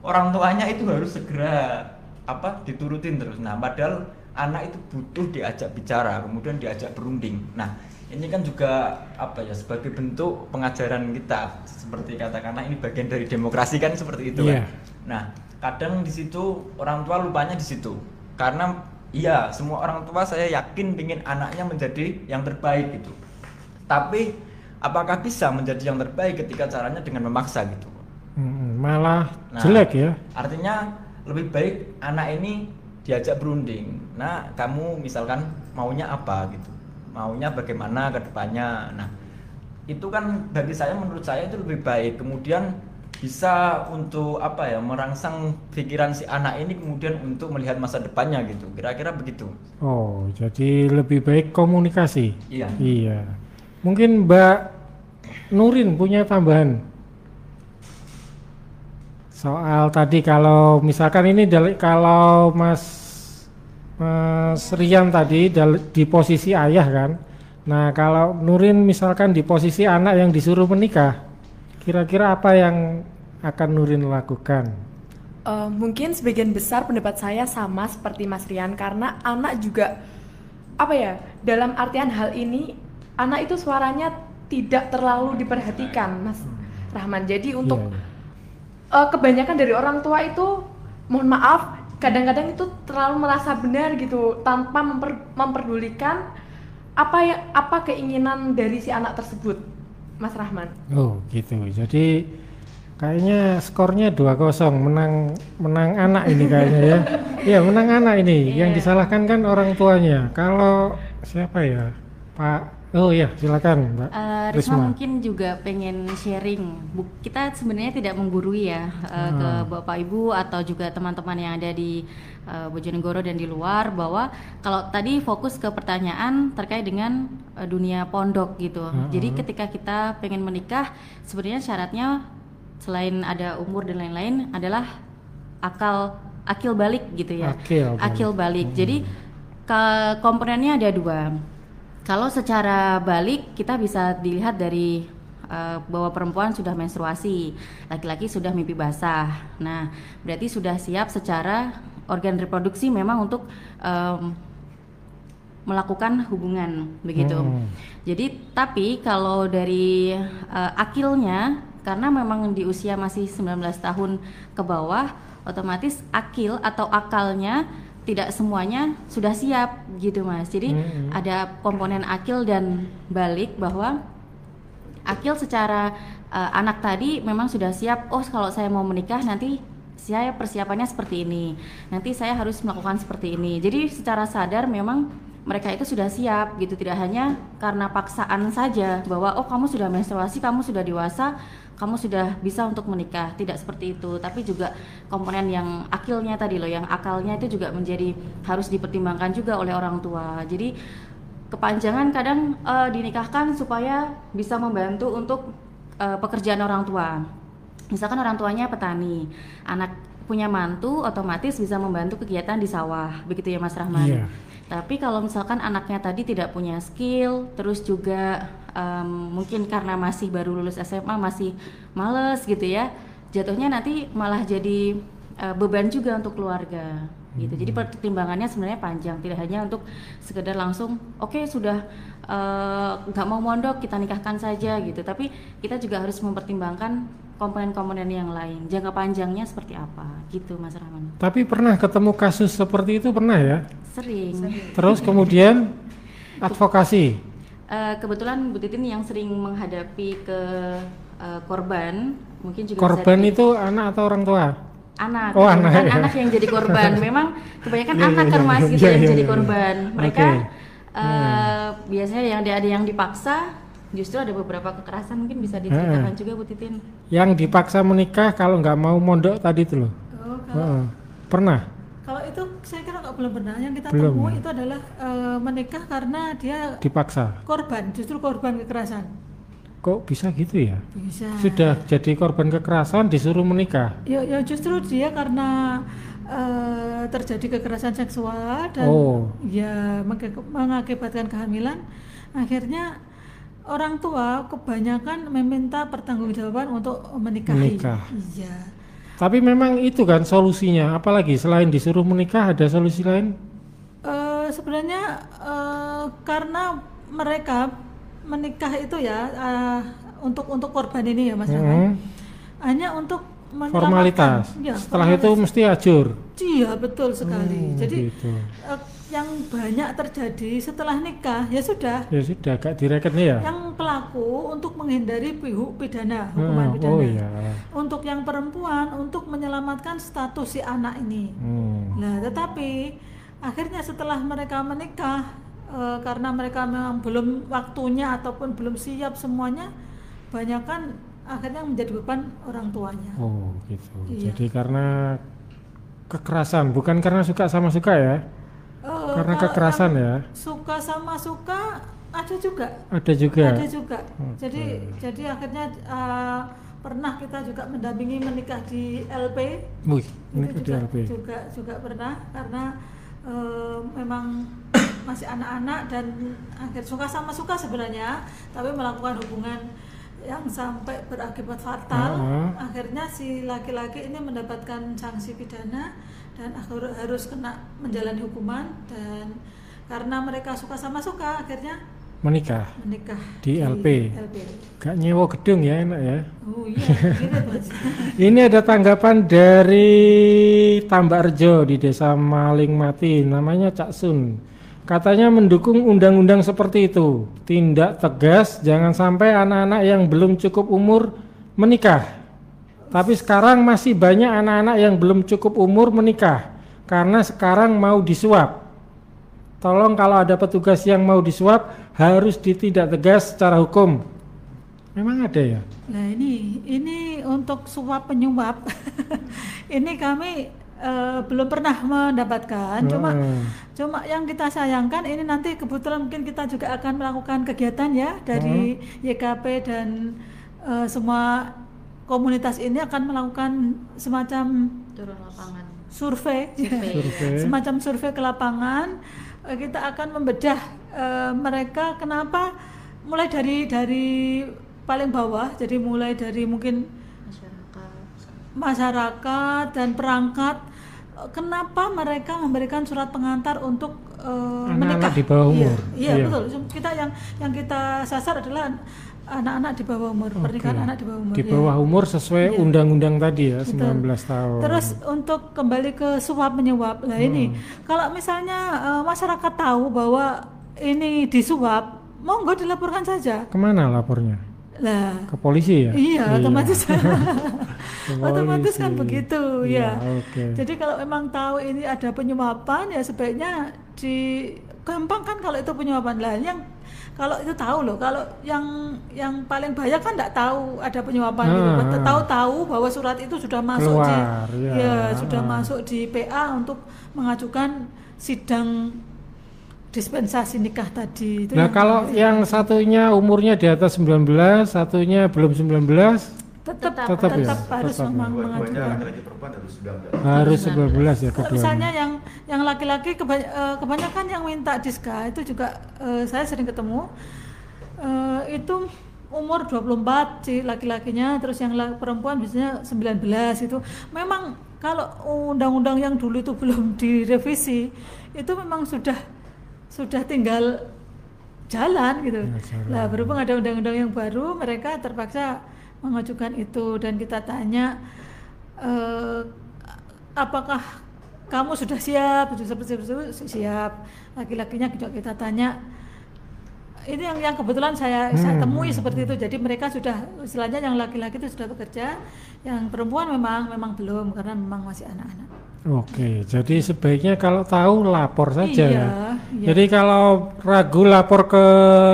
orang tuanya itu harus segera apa diturutin terus. Nah, padahal anak itu butuh diajak bicara, kemudian diajak berunding. Nah, ini kan juga apa ya sebagai bentuk pengajaran kita seperti katakanlah ini bagian dari demokrasi kan seperti itu Iya. kan. Nah, kadang di situ orang tua lupanya di situ. Karena iya, semua orang tua saya yakin ingin anaknya menjadi yang terbaik gitu. Tapi apakah bisa menjadi yang terbaik ketika caranya dengan memaksa gitu? Malah Nah, jelek ya. Artinya lebih baik anak ini diajak berunding. Nah, kamu misalkan maunya apa gitu? Maunya bagaimana ke depannya? Nah, itu kan bagi saya menurut saya itu lebih baik kemudian bisa untuk apa ya merangsang pikiran si anak ini kemudian untuk melihat masa depannya gitu kira-kira begitu Oh, jadi lebih baik komunikasi. iya Iya. Mungkin Mbak Nurin punya tambahan. Soal tadi kalau misalkan ini dari kalau Mas Mas Rian tadi di posisi ayah kan. Nah, kalau Nurin misalkan di posisi anak yang disuruh menikah, kira-kira apa yang akan Nurin lakukan? Eh, mungkin sebagian besar pendapat saya sama seperti Mas Rian karena anak juga apa ya dalam artian hal ini anak itu suaranya tidak terlalu diperhatikan Mas Rahman jadi untuk Iya, iya. eh, kebanyakan dari orang tua itu mohon maaf kadang-kadang itu terlalu merasa benar gitu tanpa memper- memperdulikan apa ya apa keinginan dari si anak tersebut Mas Rahman Oh gitu. Jadi kayaknya skornya 2-0 menang menang anak ini kayaknya ya. Iya menang anak ini. Yang disalahkan kan orang tuanya. Kalau siapa ya Pak? Oh ya silakan Mbak Eh, Risma Risma. mungkin juga pengen sharing. Bu- kita sebenarnya tidak menggurui ya eh, ke Bapak Ibu atau juga teman-teman yang ada di eh, Bojonegoro dan di luar bahwa kalau tadi fokus ke pertanyaan terkait dengan eh, dunia pondok gitu. Jadi ketika kita pengen menikah sebenarnya syaratnya selain ada umur dan lain-lain adalah akal akil balik gitu ya. Akil balik. Akil balik. Jadi ke komponennya ada dua. Kalau secara balik kita bisa dilihat dari eh, bahwa perempuan sudah menstruasi, laki-laki sudah mimpi basah. Nah, berarti sudah siap secara organ reproduksi memang untuk em, melakukan hubungan begitu. Hmm. Jadi tapi kalau dari eh, akilnya karena memang di usia masih 19 tahun ke bawah otomatis akil atau akalnya tidak semuanya sudah siap gitu Mas. Jadi Hmm. ada komponen akil dan balik bahwa akil secara eh, anak tadi memang sudah siap oh kalau saya mau menikah nanti saya persiapannya seperti ini nanti saya harus melakukan seperti ini jadi secara sadar memang mereka itu sudah siap gitu tidak hanya karena paksaan saja bahwa oh kamu sudah menstruasi kamu sudah dewasa kamu sudah bisa untuk menikah tidak seperti itu tapi juga komponen yang akilnya tadi loh yang akalnya itu juga menjadi harus dipertimbangkan juga oleh orang tua jadi kepanjangan kadang eh, dinikahkan supaya bisa membantu untuk eh, pekerjaan orang tua. Misalkan orang tuanya petani, anak punya mantu otomatis bisa membantu kegiatan di sawah, begitu ya Mas Rahman. Iya. Tapi kalau misalkan anaknya tadi tidak punya skill, terus juga em, mungkin karena masih baru lulus SMA masih males gitu ya, jatuhnya nanti malah jadi eh, beban juga untuk keluarga gitu. Jadi pertimbangannya sebenarnya panjang, tidak hanya untuk sekedar langsung oke sudah eh, nggak mau mondok kita nikahkan saja gitu. Tapi kita juga harus mempertimbangkan komponen-komponen yang lain. Jangka panjangnya seperti apa gitu Mas Rahman. Tapi pernah ketemu kasus seperti itu pernah ya? Sering. Terus kemudian advokasi. Eh, kebetulan Bu Titin yang sering menghadapi ke eh, korban mungkin juga Korban di- itu anak atau orang tua? anak Oh, anak, kan ya. anak yang jadi korban memang kebanyakan Iya, anak iya, kan mas gitu Iya, yang iya, jadi iya. korban mereka Oke. eh, biasanya yang ada yang dipaksa justru ada beberapa kekerasan mungkin bisa diceritakan juga Bu Titin Yang dipaksa menikah kalau nggak mau mondok tadi itu loh. Oh, kalau. Pernah? Kalau itu saya kira nggak belum pernah. Yang kita Belum, temui itu adalah eh, menikah karena dia Dipaksa. korban, justru korban kekerasan. Kok bisa gitu ya? Bisa. Sudah jadi korban kekerasan disuruh menikah. Ya, ya justru dia karena eh, terjadi kekerasan seksual dan Oh. ya mengakibatkan kehamilan, akhirnya orang tua kebanyakan meminta pertanggungjawaban untuk menikahi. Menikah. Iya. Tapi memang itu kan solusinya. Apalagi selain disuruh menikah ada solusi lain? Eh, sebenarnya eh, karena mereka menikah itu ya eh, untuk untuk korban ini ya Mas Rahman, Hmm. hanya untuk. Formalitas. Ya, Setelah itu formalitas. mesti ajur. Iya betul sekali. Hmm, Jadi gitu. eh, yang banyak terjadi setelah nikah ya sudah. Ya sudah gak direken ya. Yang pelaku untuk menghindari pihu pidana hukuman Hmm, pidana. oh iya. Untuk yang perempuan untuk menyelamatkan status si anak ini. Hmm. Nah, tetapi akhirnya setelah mereka menikah eh, karena mereka memang belum waktunya ataupun belum siap semuanya, banyak kan akhirnya menjadi beban orang tuanya. Oh, gitu. Iya. Jadi karena kekerasan, bukan karena suka sama suka ya. Eh, Karena kalau kekerasan ya. Suka sama suka ada juga. Ada juga. Ada juga. Jadi jadi akhirnya eh, pernah kita juga mendampingi menikah di LP. Wih, ini itu ke juga, juga juga pernah karena eh, memang masih anak-anak dan akhir suka sama suka sebenarnya, tapi melakukan hubungan yang sampai berakibat fatal. Ah. Akhirnya si laki-laki ini mendapatkan sanksi pidana dan harus kena menjalani hukuman dan karena mereka suka sama suka akhirnya Menikah. menikah Di LP. LP. Gak nyewa gedung ya enak ya. Oh iya, gitu. Ini ada tanggapan dari Tambak Rejo di Desa Maling Mati, namanya Cak Sun. Katanya mendukung undang-undang seperti itu. Tindak tegas, jangan sampai anak-anak yang belum cukup umur menikah. Tapi sekarang masih banyak anak-anak yang belum cukup umur menikah karena sekarang mau disuap. Tolong kalau ada petugas yang mau disuap harus ditindak tegas secara hukum. Memang ada ya? Nah ini ini untuk suap penyuap ini kami eh, belum pernah mendapatkan. Cuma Hmm. cuma yang kita sayangkan ini nanti kebetulan mungkin kita juga akan melakukan kegiatan ya dari YKP dan eh, semua komunitas ini akan melakukan semacam turun lapangan survei, Survei. semacam survei ke lapangan. Eh, Kita akan membedah eh, mereka kenapa mulai dari dari paling bawah, jadi mulai dari mungkin masyarakat masyarakat dan perangkat kenapa mereka memberikan surat pengantar untuk eh, Anak-anak menikah di bawah Iya, umur. iya, Iya. betul kita yang yang kita sasar adalah anak-anak di bawah umur pernikahan Oke. anak di bawah umur Di iya. bawah umur sesuai Iya. undang-undang tadi ya, Betul. 19 tahun. Terus untuk kembali ke suap menyuap, lah ini kalau misalnya eh, masyarakat tahu bahwa ini disuap, monggo dilaporkan saja. ke mana lapornya? Lah, Ke polisi ya? iya, otomatis, Ke otomatis kan begitu, Iya, ya. Oke. Jadi kalau memang tahu ini ada penyuapan, ya sebaiknya di gampang kan kalau itu penyuapan lah. Yang kalau itu tahu loh, kalau yang yang paling bahaya kan tidak tahu ada penyuapan gitu. Ah. Tahu-tahu bahwa surat itu sudah masuk Keluar, di, ya. ya, sudah Ah. masuk di PA untuk mengajukan sidang dispensasi nikah tadi. Itu Nah yang- kalau yang satunya umurnya di atas 19, satunya belum 19, tetap Tetap- tetap, tetap ya? harus Tetap ya? memang Dua-duanya mengajukan. harus 19. harus 19 ya Kalau keduanya. misalnya yang yang laki-laki kebany- eh, kebanyakan yang minta diska itu juga eh, saya sering ketemu eh, itu umur 24 si laki-lakinya terus yang perempuan biasanya 19 itu memang kalau undang-undang yang dulu itu belum direvisi itu memang sudah sudah tinggal jalan gitu. Ya, berhubung ada undang-undang yang baru mereka terpaksa mengajukan itu. Dan kita tanya eh, apakah kamu sudah siap? Sudah itu siap. Laki-lakinya juga kita tanya ini yang yang kebetulan saya saya Hmm. temui seperti itu jadi mereka sudah istilahnya yang laki-laki itu sudah bekerja yang perempuan memang memang belum karena memang masih anak-anak Oke, jadi sebaiknya kalau tahu lapor saja Iya, ya. iya. Jadi kalau ragu lapor ke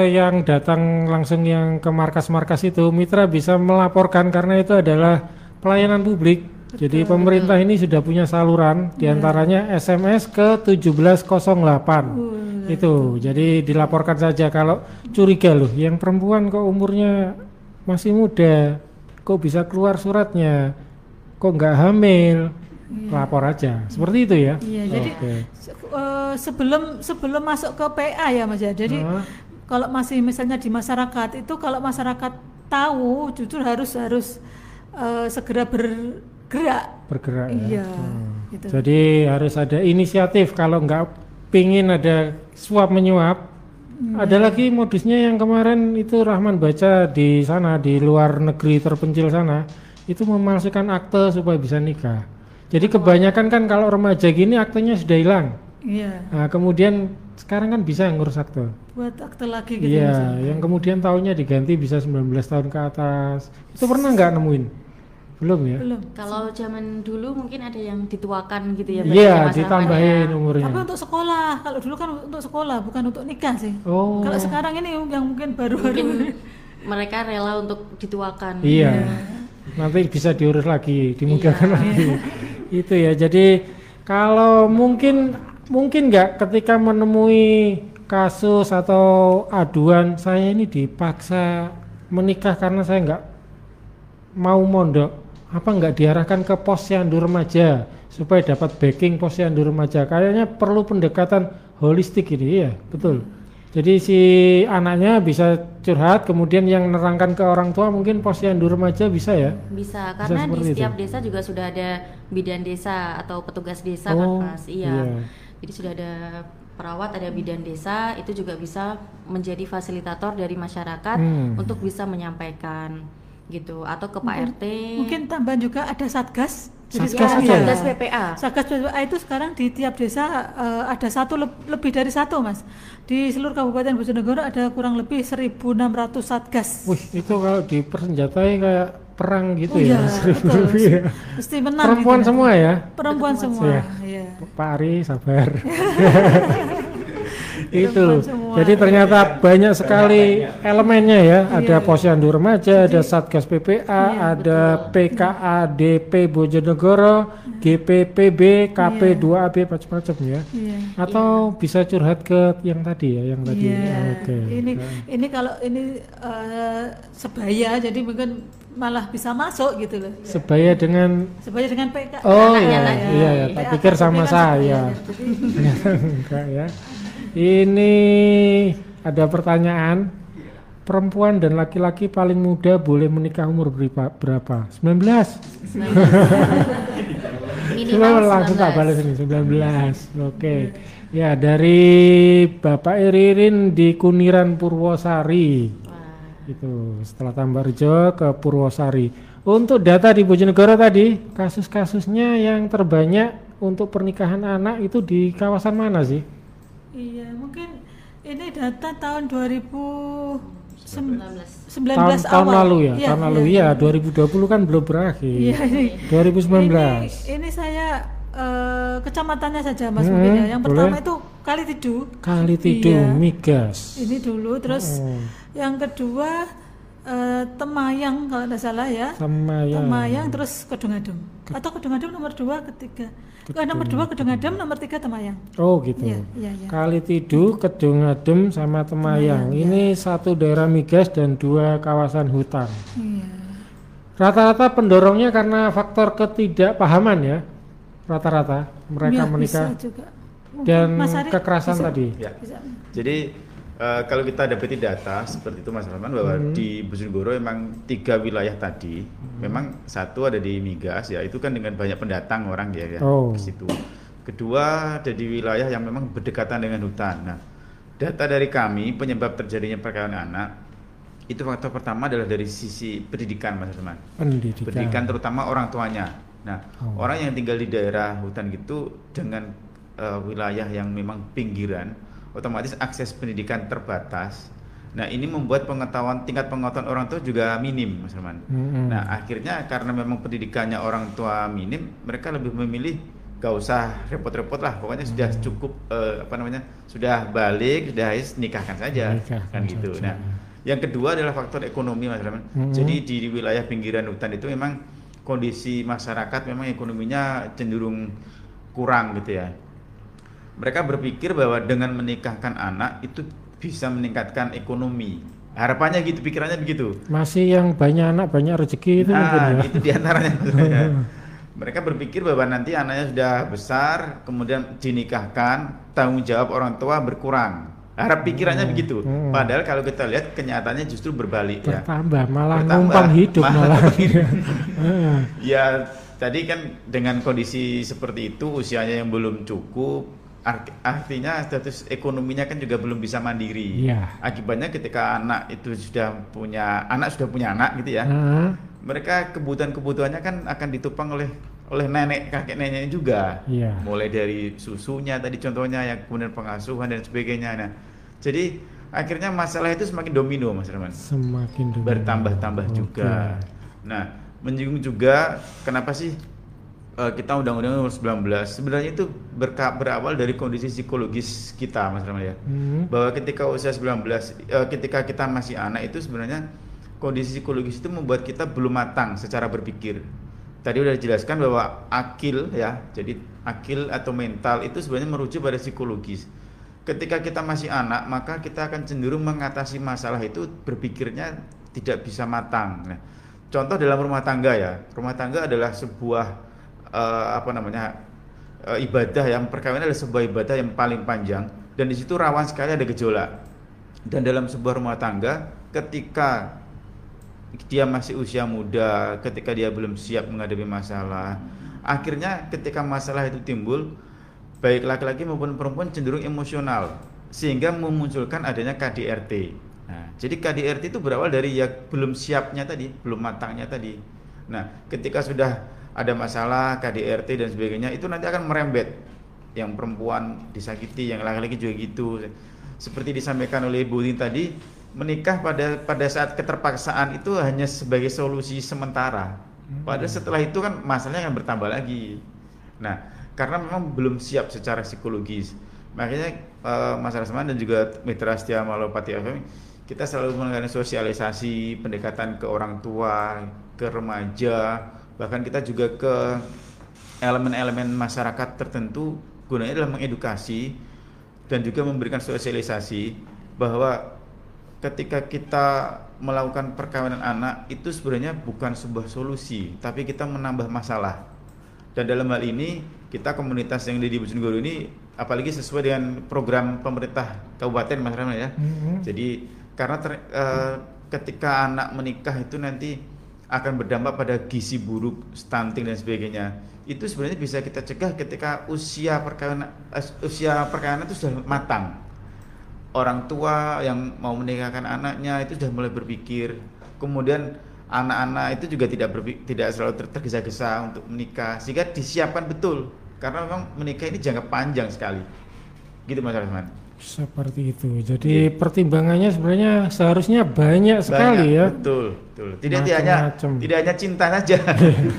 yang datang langsung yang ke markas-markas itu, mitra bisa melaporkan karena itu adalah pelayanan publik. Jadi pemerintah ini sudah punya saluran, Iya. di antaranya SMS ke 1708. Uh, itu, jadi dilaporkan saja kalau curiga loh, yang perempuan kok umurnya masih muda, kok bisa keluar suratnya, kok nggak hamil, lapor aja. Seperti itu ya. Iya, jadi Oke. se- eh, sebelum sebelum masuk ke PA ya Mas ya. Jadi Hah? kalau masih misalnya di masyarakat itu kalau masyarakat tahu justru harus harus eh, segera bergerak. bergerak ya. Iya, Hmm. gitu. Jadi harus ada inisiatif kalau nggak pingin ada suap menyuap. Hmm. Ada lagi modusnya yang kemarin itu Rahman baca di sana di luar negeri terpencil sana itu memalsukan akte supaya bisa nikah. Jadi kebanyakan kan kalau remaja gini aktenya sudah hilang. Iya, Nah, kemudian sekarang kan bisa ngurus akte. buat akte lagi gitu. Ya. Iya, yang kemudian tahunnya diganti bisa 19 tahun ke atas. Itu pernah nggak nemuin? Belum ya? belum Kalau zaman dulu mungkin ada yang dituakan gitu ya. Iya, ya, Rahman ditambahin ya. umurnya. tapi untuk sekolah kalau dulu kan untuk sekolah bukan untuk nikah sih Oh. kalau sekarang ini yang mungkin baru-baru Mungkin mereka rela untuk dituakan. Iya. Nanti bisa diurus lagi, dimudahkan lagi. Itu ya. Jadi kalau mungkin mungkin nggak ketika menemui kasus atau aduan saya ini dipaksa menikah karena saya nggak mau mondok, apa nggak diarahkan ke posyandu remaja supaya dapat backing posyandu remaja? Kayaknya perlu pendekatan holistik ini ya, betul. Jadi si anaknya bisa curhat, kemudian yang nerangkan ke orang tua mungkin posyandu remaja bisa ya? Bisa karena di seperti setiap itu. desa juga sudah ada bidan desa atau petugas desa Oh, kan Mas. Iya. iya. Jadi sudah ada perawat, ada bidan desa itu juga bisa menjadi fasilitator dari masyarakat Hmm. untuk bisa menyampaikan gitu atau ke Pak RT. mungkin tambahan juga ada satgas jadi Satgas ya? Satgas PPA. Satgas PPA itu sekarang di tiap desa eh, ada satu leb- lebih dari satu mas di seluruh kabupaten Bojonegoro ada kurang lebih 1.600 satgas Wih, itu kalau dipersenjatai kayak perang gitu Oh ya, iya, seribu betul. lebih ya. mesti menang Perempuan gitu. semua ya? perempuan semua iya. Pak Ari sabar. itu. Semua. Jadi ternyata banyak sekali elemennya ya. Ada posyandu remaja, ada Satgas PPA, ada PKADP Bojonegoro, GPPB, KP2AB macam-macam ya. Iya. Atau bisa curhat ke yang tadi ya, yang tadi. Iya. Oke. Ini ini kalau ini eh, sebaya jadi mungkin malah bisa masuk gitu loh. Sebaya dengan Sebaya dengan PK. Oh iya, lagi. iya, iya, tak pikir sama kan saya. Jadi, Enggak ya. Ini ada pertanyaan. Perempuan dan laki-laki paling muda boleh menikah umur berapa? berapa? 19. Minimal langsung tak 19. balas ini 19. Oke. Ya, dari Bapak Iririn di Kuniran Purwosari. Wah, Itu setelah Tambarjo ke Purwosari. Untuk data di Bojonegoro tadi, kasus-kasusnya yang terbanyak untuk pernikahan anak itu di kawasan mana sih? Iya, mungkin ini data tahun 2019 19. tahun, tahun awal. lalu ya, Iya, tahun lalu iya. ya, 2020 kan belum berakhir. Iya, ini 2019. Ini, ini saya eh, kecamatannya saja Mas Hmm, mungkin ya. Yang boleh. pertama itu Kali Tidu. Kali Tidung, Iya. Migas. Ini dulu terus Oh. yang kedua eh, Temayang kalau tidak salah ya. sama ya. Temayang terus Kedungadem. Atau Kedungadem nomor dua ketiga. Eh, nomor dua Kedungadem, nomor tiga Temayang. Oh gitu. Iya, iya, iya. Kali Tidu, Kedung Adem sama Temayang. Ini satu daerah migas dan dua kawasan hutan. Iya. Rata-rata pendorongnya karena faktor ketidakpahaman ya. Rata-rata mereka Iya, menikah bisa juga. Mungkin dan Mas Ari kekerasan bisa- tadi. Ya. bisa. Jadi eh, kalau kita dapati data seperti itu Mas Rahman bahwa Hmm. di Bojonegoro memang tiga wilayah tadi memang satu ada di migas ya itu kan dengan banyak pendatang orang ya, ya Oh. ke situ. Kedua ada di wilayah yang memang berdekatan dengan hutan. Nah, data dari kami penyebab terjadinya perkawinan anak itu faktor pertama adalah dari sisi pendidikan Mas Rahman Pendidikan. pendidikan terutama orang tuanya. Nah, Oh. orang yang tinggal di daerah hutan gitu dengan eh, wilayah yang memang pinggiran, otomatis akses pendidikan terbatas. Nah, ini membuat pengetahuan tingkat pengetahuan orang tua juga minim, Mas Herman. Mm-mm. Nah, akhirnya karena memang pendidikannya orang tua minim, mereka lebih memilih gak usah repot-repot lah, pokoknya sudah Hmm. cukup eh, apa namanya, sudah balik, sudah nikahkan saja, Nikahkan kan gitu. saja. Nah, yang kedua adalah faktor ekonomi, Mas Herman. Mm-mm. Jadi di wilayah pinggiran hutan itu memang kondisi masyarakat memang ekonominya cenderung kurang gitu ya. Mereka berpikir bahwa dengan menikahkan anak itu bisa meningkatkan ekonomi. Harapannya gitu, pikirannya begitu. Masih yang banyak anak banyak rezeki itu mungkin Nah, ya. itu di antaranya. Mereka berpikir bahwa nanti anaknya sudah besar, kemudian dinikahkan, tanggung jawab orang tua berkurang. Harap pikirannya begitu. hmm. Padahal kalau kita lihat kenyataannya justru berbalik ya. Bertambah malah Bertambah, numpang hidup malah malah. Ya, tadi kan dengan kondisi seperti itu usianya yang belum cukup, ar- artinya status ekonominya kan juga belum bisa mandiri. Iya. Akibatnya ketika anak itu sudah punya anak sudah punya anak gitu ya, Heeh. mereka kebutuhan-kebutuhannya kan akan ditopang oleh oleh nenek kakek neneknya juga. Iya. Mulai dari susunya tadi contohnya yang kemudian pengasuhan dan sebagainya. Nah, jadi akhirnya masalah itu semakin domino Mas Herman Semakin domino. bertambah-tambah Oke. juga. Nah, menyinggung juga kenapa sih eh, kita undang-undang nomor 19 sebenarnya itu berka- berawal dari kondisi psikologis kita Mas Rahman ya. Hmm. Bahwa ketika usia 19 eh, ketika kita masih anak itu sebenarnya kondisi psikologis itu membuat kita belum matang secara berpikir. Tadi udah dijelaskan bahwa akil ya, jadi akil atau mental itu sebenarnya merujuk pada psikologis. Ketika kita masih anak, maka kita akan cenderung mengatasi masalah itu berpikirnya tidak bisa matang. Nah, contoh dalam rumah tangga ya, rumah tangga adalah sebuah eh, apa namanya eh, ibadah yang perkawinan adalah sebuah ibadah yang paling panjang dan di situ rawan sekali ada gejolak. Dan dalam sebuah rumah tangga, ketika dia masih usia muda, ketika dia belum siap menghadapi masalah, akhirnya ketika masalah itu timbul, baik laki-laki maupun perempuan cenderung emosional, sehingga memunculkan adanya KDRT. Nah, jadi KDRT itu berawal dari ya belum siapnya tadi, belum matangnya tadi. Nah, ketika sudah ada masalah KDRT dan sebagainya, itu nanti akan merembet. Yang perempuan disakiti, yang laki-laki juga gitu. Seperti disampaikan oleh Bu Lin tadi, menikah pada pada saat keterpaksaan itu hanya sebagai solusi sementara. Padahal setelah itu kan masalahnya akan bertambah lagi. Nah, karena memang belum siap secara psikologis. Makanya eh, Mas Rasman dan juga Mitra Setia Malopati FM kita selalu melakukan sosialisasi, pendekatan ke orang tua, ke remaja, bahkan kita juga ke elemen-elemen masyarakat tertentu gunanya adalah mengedukasi dan juga memberikan sosialisasi bahwa ketika kita melakukan perkawinan anak itu sebenarnya bukan sebuah solusi, tapi kita menambah masalah. Dan dalam hal ini kita komunitas yang di Bojonegoro ini apalagi sesuai dengan program pemerintah kabupaten Mas Rahman ya. Mhm. Jadi karena ter- eh, ketika anak menikah itu nanti akan berdampak pada gizi buruk, stunting dan sebagainya. Itu sebenarnya bisa kita cegah ketika usia perkawinan eh, usia perkawinan itu sudah matang. Orang tua yang mau menikahkan anaknya itu sudah mulai berpikir. Kemudian anak-anak itu juga tidak berpi- tidak selalu ter- tergesa-gesa untuk menikah sehingga disiapkan betul karena memang menikah ini jangka panjang sekali. Gitu Mas Rasman. Seperti itu. Jadi pertimbangannya sebenarnya seharusnya banyak sekali Banyak, ya. Betul, betul. Tidak tidak hanya Macam-macam. tidak hanya cinta saja.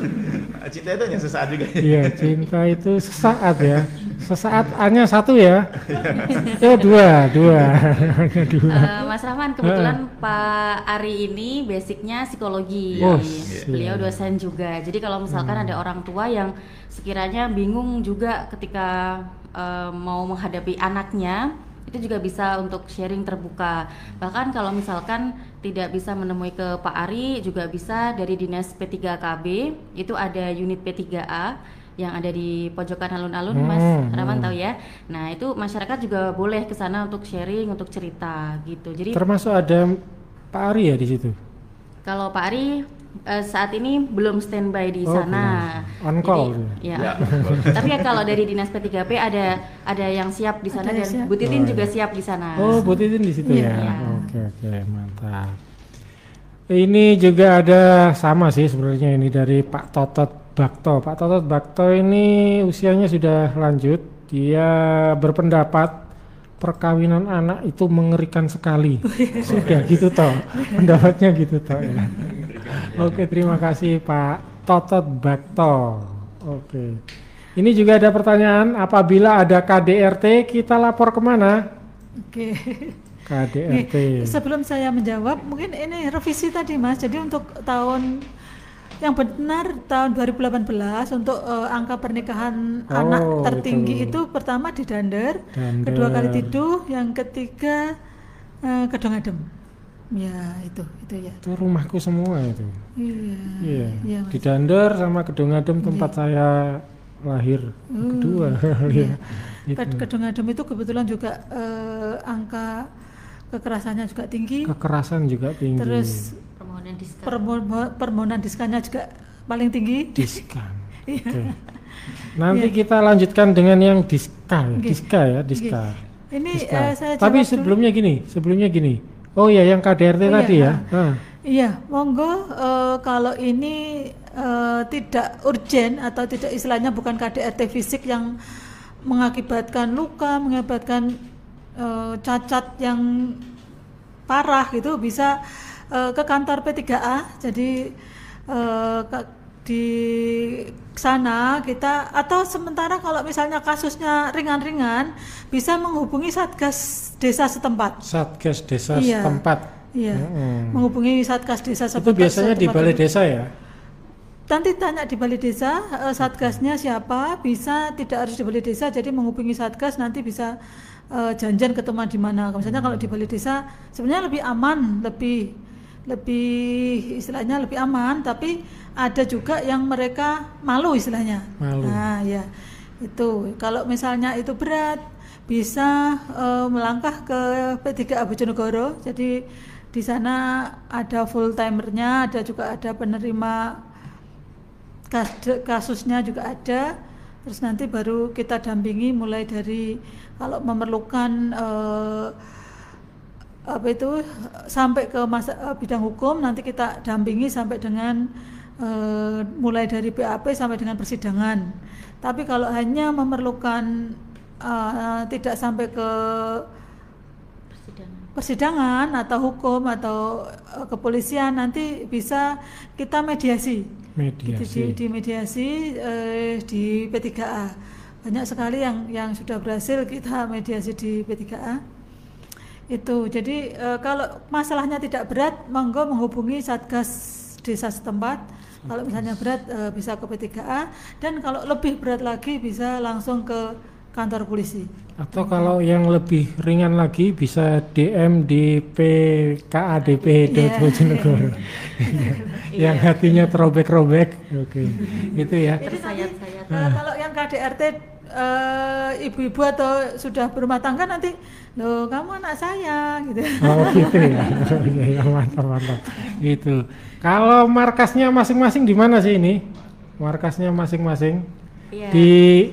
cinta itu hanya sesaat juga. Iya, cinta itu sesaat ya. Sesaat hanya satu ya. Ya dua, dua. Dua. Eh, Mas Rahman, kebetulan Pak Ari ini basicnya psikologi. Oh, Beliau siap. dosen juga. Jadi kalau misalkan ada orang tua yang sekiranya bingung juga ketika eh, mau menghadapi anaknya, itu juga bisa untuk sharing terbuka. Bahkan kalau misalkan tidak bisa menemui ke Pak Ari, juga bisa dari Dinas P3KB, itu ada unit P3A yang ada di pojokan alun-alun, Mas Hmm, Rahman hmm. tahu ya. Nah, itu masyarakat juga boleh ke sana untuk sharing, untuk cerita gitu. Jadi Termasuk ada Pak Ari ya di situ. kalau Pak Ari eh, saat ini belum standby di Oh, sana. belum. On call Jadi, ya. Ya, Tapi ya kalau dari Dinas P3P ada ada yang siap di sana Ada dan siap. Bu Titin Oh, juga iya. siap di sana. Oh, Bu Titin di situ Iya. ya. Oke, oke, mantap. Ini juga ada sama sih sebenarnya ini dari Pak Totot Bakto. Pak Totot Bakto ini usianya sudah lanjut. Dia berpendapat perkawinan anak itu mengerikan sekali. sudah gitu toh. Pendapatnya gitu toh ya. Oke, terima kasih Pak Totot Bakto. Oke. Ini juga ada pertanyaan, apabila ada KDRT kita lapor ke mana? Oke. KDRT. Nih, sebelum saya menjawab, mungkin ini revisi tadi Mas. Jadi untuk tahun yang benar tahun 2018 untuk eh, angka pernikahan Oh, anak tertinggi itu. itu. pertama di Dander, Dander. kedua kali Tiduh, yang ketiga eh, Kedongadem. Ya, itu itu ya. Itu rumahku semua itu. Iya. Iya. Iya, Di. Dander sama Kedongadem tempat saya lahir Hmm, kedua. iya. Iya. Ke- Itu. Kedongadem itu kebetulan juga eh, angka kekerasannya juga tinggi. Kekerasan juga tinggi. Terus Permohonan diskon. permo- permohonan diskannya juga paling tinggi. diskan. Iya. Oke. Nanti Iya. kita lanjutkan dengan yang diska ya, diska ya, diska. Ini Diska. eh, saya Tapi jawab dulu. sebelumnya gini, sebelumnya gini. Oh ya, yang KDRT Oh, tadi iya, ya. Ah. Iya, monggo eh, kalau ini eh, tidak urgent atau tidak istilahnya bukan KDRT fisik yang mengakibatkan luka, mengakibatkan eh, cacat yang parah gitu bisa eh, ke kantor P3A. Jadi eh, ke- di sana kita atau sementara kalau misalnya kasusnya ringan-ringan bisa menghubungi satgas desa setempat. Satgas desa Iya. setempat. Iya, Mm-mm. menghubungi satgas desa Itu setempat. biasanya di balai desa ya? Nanti tanya di balai desa eh, satgasnya siapa, bisa tidak harus di balai desa, jadi menghubungi satgas nanti bisa eh, janjian ketemuan di mana. Misalnya kalau di balai desa sebenarnya lebih aman, lebih lebih istilahnya lebih aman, tapi ada juga yang mereka malu istilahnya. Malu. Nah, ya itu kalau misalnya itu berat bisa eh, melangkah ke P3A Bojonegoro. Jadi di sana ada full timernya, ada juga ada penerima kas- kasusnya juga ada terus nanti baru kita dampingi mulai dari kalau memerlukan eh, apa itu sampai ke masa eh, bidang hukum nanti kita dampingi sampai dengan eh, mulai dari BAP sampai dengan persidangan tapi kalau hanya memerlukan eh, tidak sampai ke Persidangan. persidangan atau hukum atau kepolisian nanti bisa kita mediasi Mediasi. Gitu, di, di mediasi eh, di P3A banyak sekali yang yang sudah berhasil kita mediasi di P3A itu jadi eh, kalau masalahnya tidak berat monggo menghubungi satgas desa setempat kalau misalnya berat eh, bisa ke P3A dan kalau lebih berat lagi bisa langsung ke kantor polisi Atau kalau yang lebih ringan lagi bisa DM di pkadp.bojonegoro. yang hatinya terobek-robek. Oke. Itu ya. Tersayat-sayat. Nah, kalau yang KDRT eh, ibu-ibu atau sudah berumah tangga nanti, loh kamu anak saya gitu. Oh gitu ya. Iya, iya, mantap mantap. Gitu. Kalau markasnya masing-masing di mana sih ini? Markasnya masing-masing. Iya. Di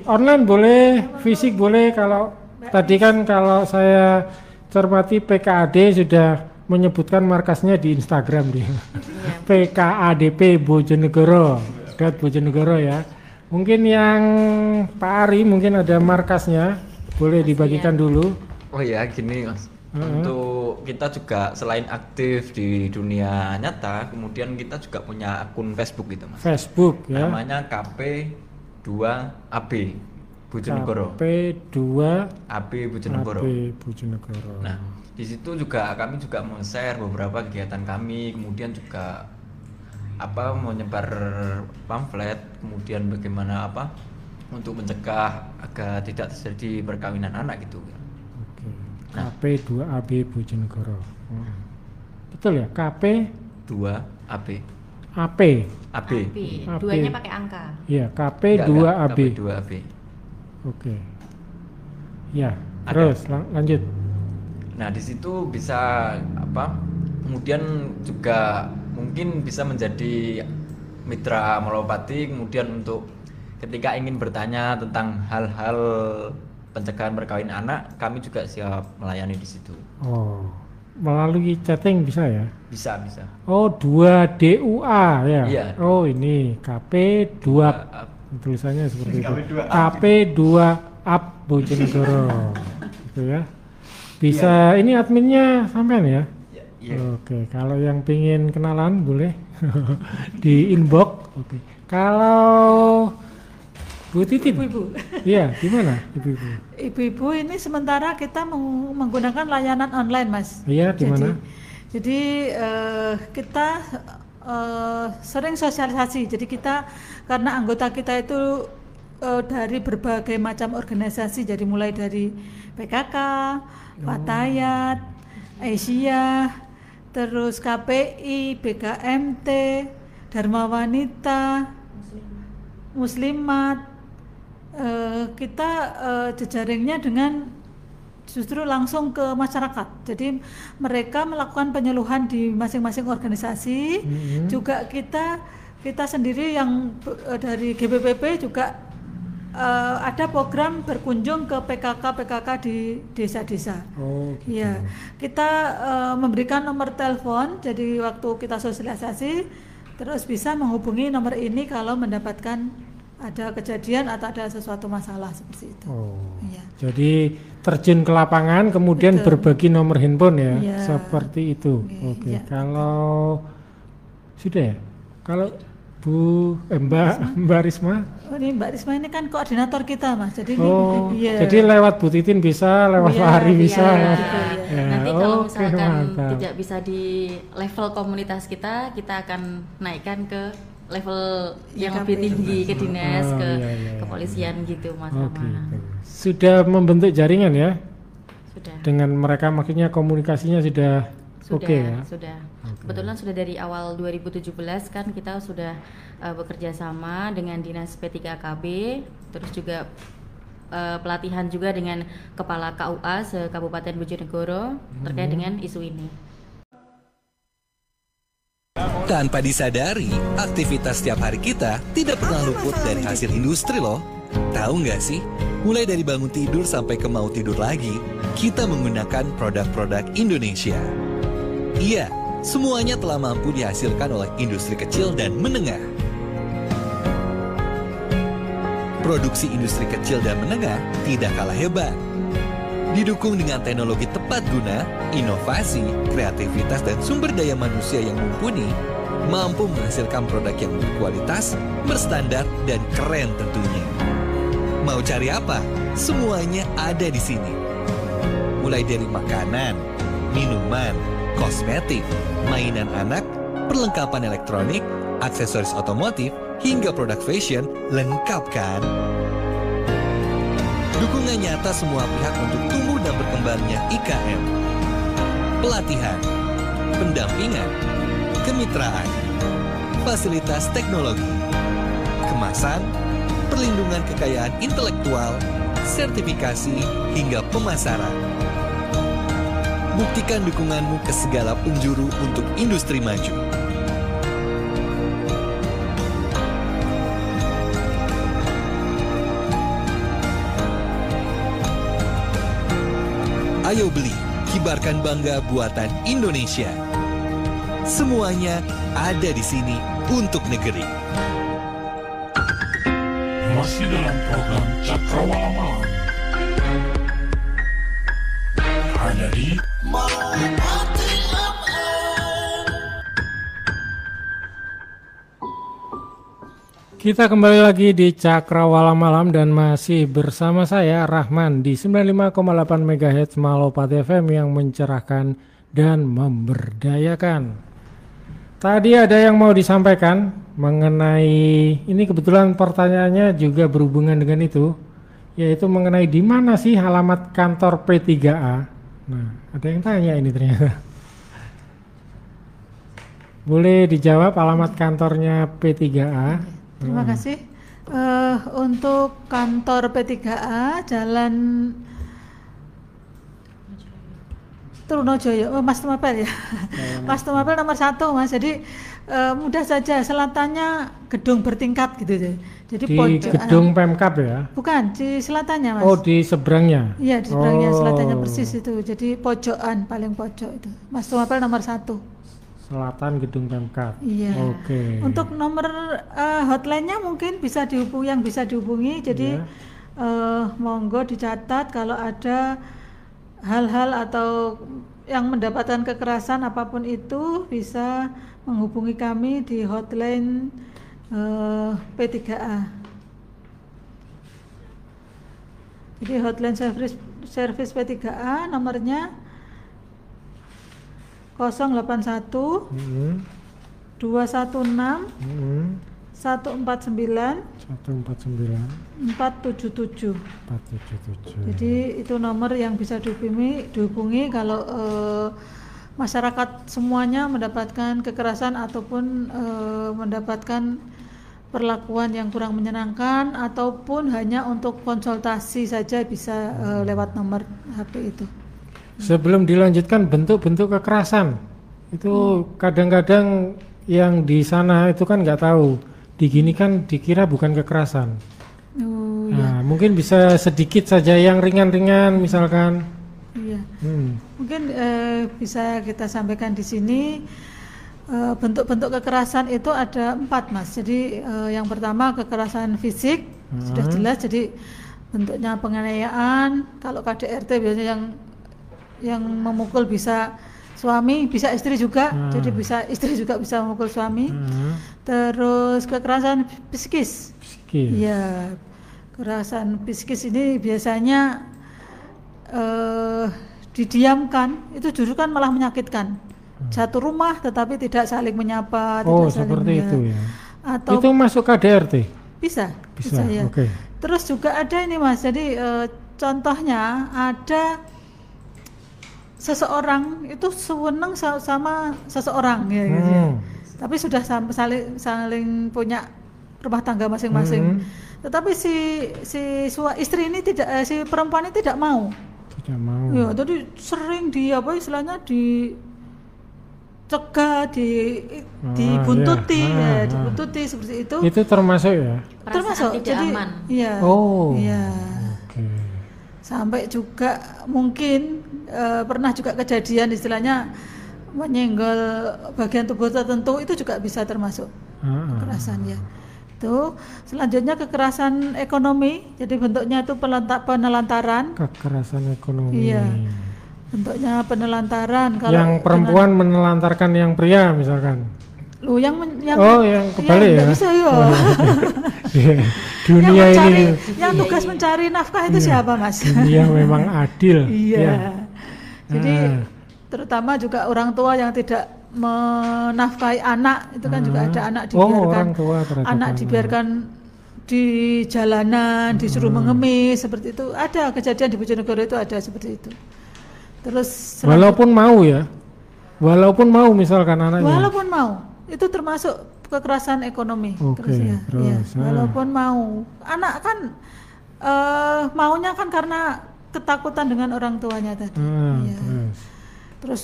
online boleh, fisik boleh. Kalau tadi kan kalau saya cermati PKAD sudah menyebutkan markasnya di Instagram dia. PKADP Bojonegoro. Dot Bojonegoro ya. Mungkin yang Pak Ari mungkin ada markasnya, boleh dibagikan dulu. Oh ya gini mas, untuk kita juga selain aktif di dunia nyata, kemudian kita juga punya akun Facebook gitu mas. Facebook ya. Namanya KP2AB Bojonegoro. P2 AB Bojonegoro. AB Bojonegoro. Nah, di situ juga kami juga men-share beberapa kegiatan kami, kemudian juga apa menyebar pamflet, kemudian bagaimana apa untuk mencegah agar tidak terjadi perkawinan anak gitu. Oke. Nah. KP2AB Bojonegoro. Hmm. Betul ya? KP 2AB. AP. AB. AB. AB. Duanya pakai angka. Iya, Enggak, KP2AB. enggak, KP2AB. Oke. Ya, Ada. terus lang- lanjut. Nah, di situ bisa apa? Kemudian juga mungkin bisa menjadi mitra Malopati kemudian untuk ketika ingin bertanya tentang hal-hal pencegahan perkawinan anak, kami juga siap melayani di situ. Oh, melalui chatting bisa ya? Bisa, bisa. Oh, 2 DUA ya. Iya. Oh, ini KP2 Uh, tulisannya seperti itu. KP2 up. KP2 Up Bojonegoro. gitu ya. Bisa ini adminnya sampean ya? Iya. Oke, kalau yang pingin kenalan boleh di inbox. Oke. Kalau Bu Titin, Ibu-ibu. iya gimana ibu-ibu? Ibu-ibu ini sementara kita meng- menggunakan layanan online, Mas. Iya, di Jadi, mana? jadi eh, kita eh, sering sosialisasi. Jadi kita karena anggota kita itu eh, dari berbagai macam organisasi, jadi mulai dari PKK, Patayat, Asia, terus KPI, BKMT, Dharma Wanita, Muslimat, eh, kita eh, jejaringnya dengan justru langsung ke masyarakat. Jadi mereka melakukan penyuluhan di masing-masing organisasi. Mhm. Juga kita kita sendiri yang eh, dari GBPP juga eh, ada program berkunjung ke PKK PKK di desa-desa. Oh, gitu. Iya, kita eh, memberikan nomor telepon. Jadi waktu kita sosialisasi, terus bisa menghubungi nomor ini kalau mendapatkan ada kejadian atau ada sesuatu masalah seperti itu. Oh. Iya. Jadi terjun ke lapangan kemudian Betul. berbagi nomor handphone ya, Iya. seperti itu. Oke, Oke. iya. Kalau sudah ya? Kalau Bu eh, Mbak Mbak Risma, Oh, ini Mbak Risma ini kan koordinator kita mas, jadi ini oh, iya. jadi lewat Bu Titin bisa, lewat Iya, Pak Hari iya, bisa. iya, ya. gitu, ya. Ya, Nanti kalau oke, misalkan mantap. tidak bisa di level komunitas kita, kita akan naikkan ke level yang lebih tinggi ke dinas, Oh, ke iya, iya, iya. kepolisian gitu Mas Oh, Rama. gitu. Sudah membentuk jaringan ya Sudah. dengan mereka, maksudnya komunikasinya sudah Sudah, oke ya. sudah. Kebetulan sudah dari awal 2017 kan kita sudah uh, bekerja sama dengan Dinas P3KB, terus juga uh, pelatihan juga dengan Kepala KUA se Kabupaten Bojonegoro terkait dengan isu ini. Tanpa disadari, aktivitas setiap hari kita tidak pernah luput dari hasil industri loh. Tahu nggak sih? Mulai dari bangun tidur sampai ke mau tidur lagi, kita menggunakan produk-produk Indonesia. Iya, semuanya telah mampu dihasilkan oleh industri kecil dan menengah. Produksi industri kecil dan menengah tidak kalah hebat. Didukung dengan teknologi tepat guna, inovasi, kreativitas, dan sumber daya manusia yang mumpuni, mampu menghasilkan produk yang berkualitas, berstandar, dan keren tentunya. Mau cari apa? Semuanya ada di sini. Mulai dari makanan, minuman, kosmetik, mainan anak, perlengkapan elektronik, aksesoris otomotif, hingga produk fashion, lengkap kan? Dukungan nyata semua pihak untuk tumbuh dan berkembangnya IKM. Pelatihan, pendampingan, kemitraan, fasilitas teknologi, kemasan, perlindungan kekayaan intelektual, sertifikasi, hingga pemasaran. Buktikan dukunganmu ke segala penjuru untuk industri maju. Ayo beli, kibarkan bangga buatan Indonesia. Semuanya ada di sini untuk negeri. Masih dalam program Cakrawala Kita kembali lagi di Cakrawala Malam dan masih bersama saya Rahman di 95,8 MHz Malopati FM yang mencerahkan dan memberdayakan. Tadi ada yang mau disampaikan mengenai ini kebetulan pertanyaannya juga berhubungan dengan itu yaitu mengenai di mana sih alamat kantor P3A. Nah, ada yang tanya ini ternyata. Boleh dijawab alamat kantornya P3A? Terima Hmm. kasih. Eh, untuk kantor P3A Jalan Trunojoyo, oh, Mas Tumapel ya. Mas Tumapel nomor satu Mas. Jadi eh, mudah saja selatannya gedung bertingkat gitu deh. Jadi Di pojokan- gedung Pemkap ya? Bukan di selatannya Mas. Oh di seberangnya? Iya di seberangnya Oh, selatannya persis itu. Jadi pojokan paling pojok itu. Mas Tumapel nomor satu. Selatan gedung Pemkap. Iya. Oke. Untuk nomor eh, hotline-nya mungkin bisa dihubungi yang bisa dihubungi. Jadi Iya. eh, monggo dicatat kalau ada hal-hal atau yang mendapatkan kekerasan apa pun itu bisa menghubungi kami di hotline eh, P3A. Jadi hotline service service P3A nomornya 081 Hmm, 216 hmm, 149 149 477. 477. Jadi itu nomor yang bisa dihubungi, dihubungi kalau eh, masyarakat semuanya mendapatkan kekerasan ataupun eh, mendapatkan perlakuan yang kurang menyenangkan ataupun hanya untuk konsultasi saja bisa eh, lewat nomor HP itu. Sebelum dilanjutkan bentuk-bentuk kekerasan itu kadang-kadang yang di sana itu kan nggak tahu. Di gini kan dikira bukan kekerasan. Oh Nah, mungkin bisa sedikit saja yang ringan-ringan misalkan. iya. Hmm. Mungkin eh, bisa kita sampaikan di sini eh, bentuk-bentuk kekerasan itu ada empat mas. Jadi eh, yang pertama kekerasan fisik sudah Hmm. jelas. Jadi bentuknya penganiayaan. Kalau KDRT biasanya yang yang memukul bisa suami, bisa istri juga. Hmm. Jadi bisa istri juga bisa memukul suami. Hmm. Terus kekerasan psikis. Psikis. Iya, kekerasan psikis ini biasanya eh, didiamkan, itu justru kan malah menyakitkan. Satu rumah tetapi tidak saling menyapa, Oh, tidak saling seperti ya. itu ya. Atau Itu masuk KDRT. bisa, Bisa, ya. oke. Terus juga ada ini mas, jadi eh, contohnya ada seseorang itu sewenang sa- sama seseorang ya, gitu ya. Hmm. tapi sudah saling saling punya rumah tangga masing-masing. Hmm. Tetapi si si sua, istri ini tidak, eh, si perempuan ini tidak mau. Tidak mau. Ya, jadi sering di apa istilahnya di cegah, di Ah, dibuntuti, iya. ya, Ah, ah. dibuntuti seperti itu. Itu termasuk ya? Perasaan termasuk tidak jadi aman. iya Oh. iya Oke. sampai juga mungkin eh, pernah juga kejadian istilahnya menyenggol bagian tubuh tertentu itu juga bisa termasuk ah. kekerasan ya itu selanjutnya kekerasan ekonomi jadi bentuknya itu penelantaran Kekerasan ekonomi. Iya. bentuknya penelantaran kalau yang perempuan menelantarkan yang pria misalkan. dengan- lu yang men- yang Oh, yang kebalik ya? bisa ya Iya. yang Dunia mencari ini yang tugas mencari nafkah itu siapa mas dunia memang adil. Iya. Ya. Jadi Ah. terutama juga orang tua yang tidak menafkahi anak itu kan juga Ah. ada anak Oh, dibiarkan orang tua anak dibiarkan di jalanan disuruh Hmm. mengemis seperti itu ada kejadian di Bojonegoro itu ada seperti itu. Terus Walaupun mau ya. Walaupun mau misalkan anaknya. walaupun mau itu termasuk kekerasan ekonomi Oke, terus ya, terus, iya. ah. walaupun mau anak kan eh maunya kan karena ketakutan dengan orang tuanya tadi Ah, Iya. terus. Terus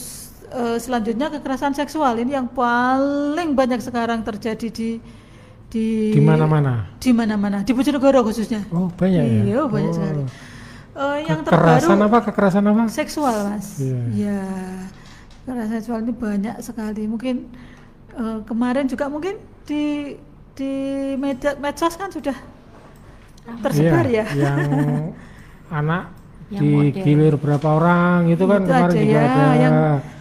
eh, selanjutnya kekerasan seksual ini yang paling banyak sekarang terjadi di di Di mana-mana. Di mana-mana, di Bojonegoro khususnya. Oh, banyak ya. Iya, banyak Oh. sekali. Eh, yang Kekerasan terbaru apa? Kekerasan apa? seksual, Mas. Iya. Iya. Kekerasan seksual ini banyak sekali. Mungkin eh, kemarin juga mungkin di di media medsos kan sudah tersebar Iya, ya. Yang anak Yang digilir berapa orang itu kan Itu kemarin juga ya, ada. yang-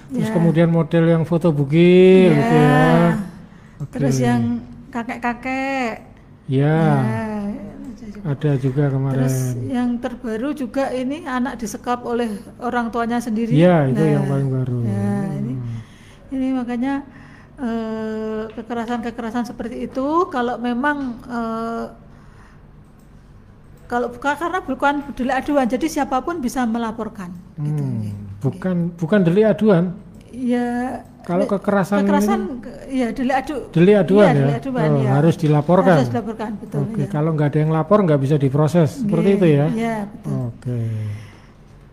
Terus ya. kemudian model yang foto bugil gitu ya. Oke. Terus yang kakek-kakek. Ya, Ya, ada juga kemarin. Terus yang terbaru juga ini anak disekap oleh orang tuanya sendiri. Iya, itu Nah, yang paling baru. Ya, ini, Hmm. ini makanya eh, kekerasan-kekerasan seperti itu kalau memang eh, kalau bukan karena bukan delik aduan, jadi siapa pun bisa melaporkan. gitu. Hmm, bukan bukan delik aduan. Ya. Kalau kekerasan kekerasan, ke- ya delik adu. Delik aduan Iya, ya. delik aduan, Oh, ya. harus dilaporkan. Harus dilaporkan, betul. Oke, ya. kalau nggak ada yang lapor nggak bisa diproses seperti Iya, itu ya. Iya, betul. Oke.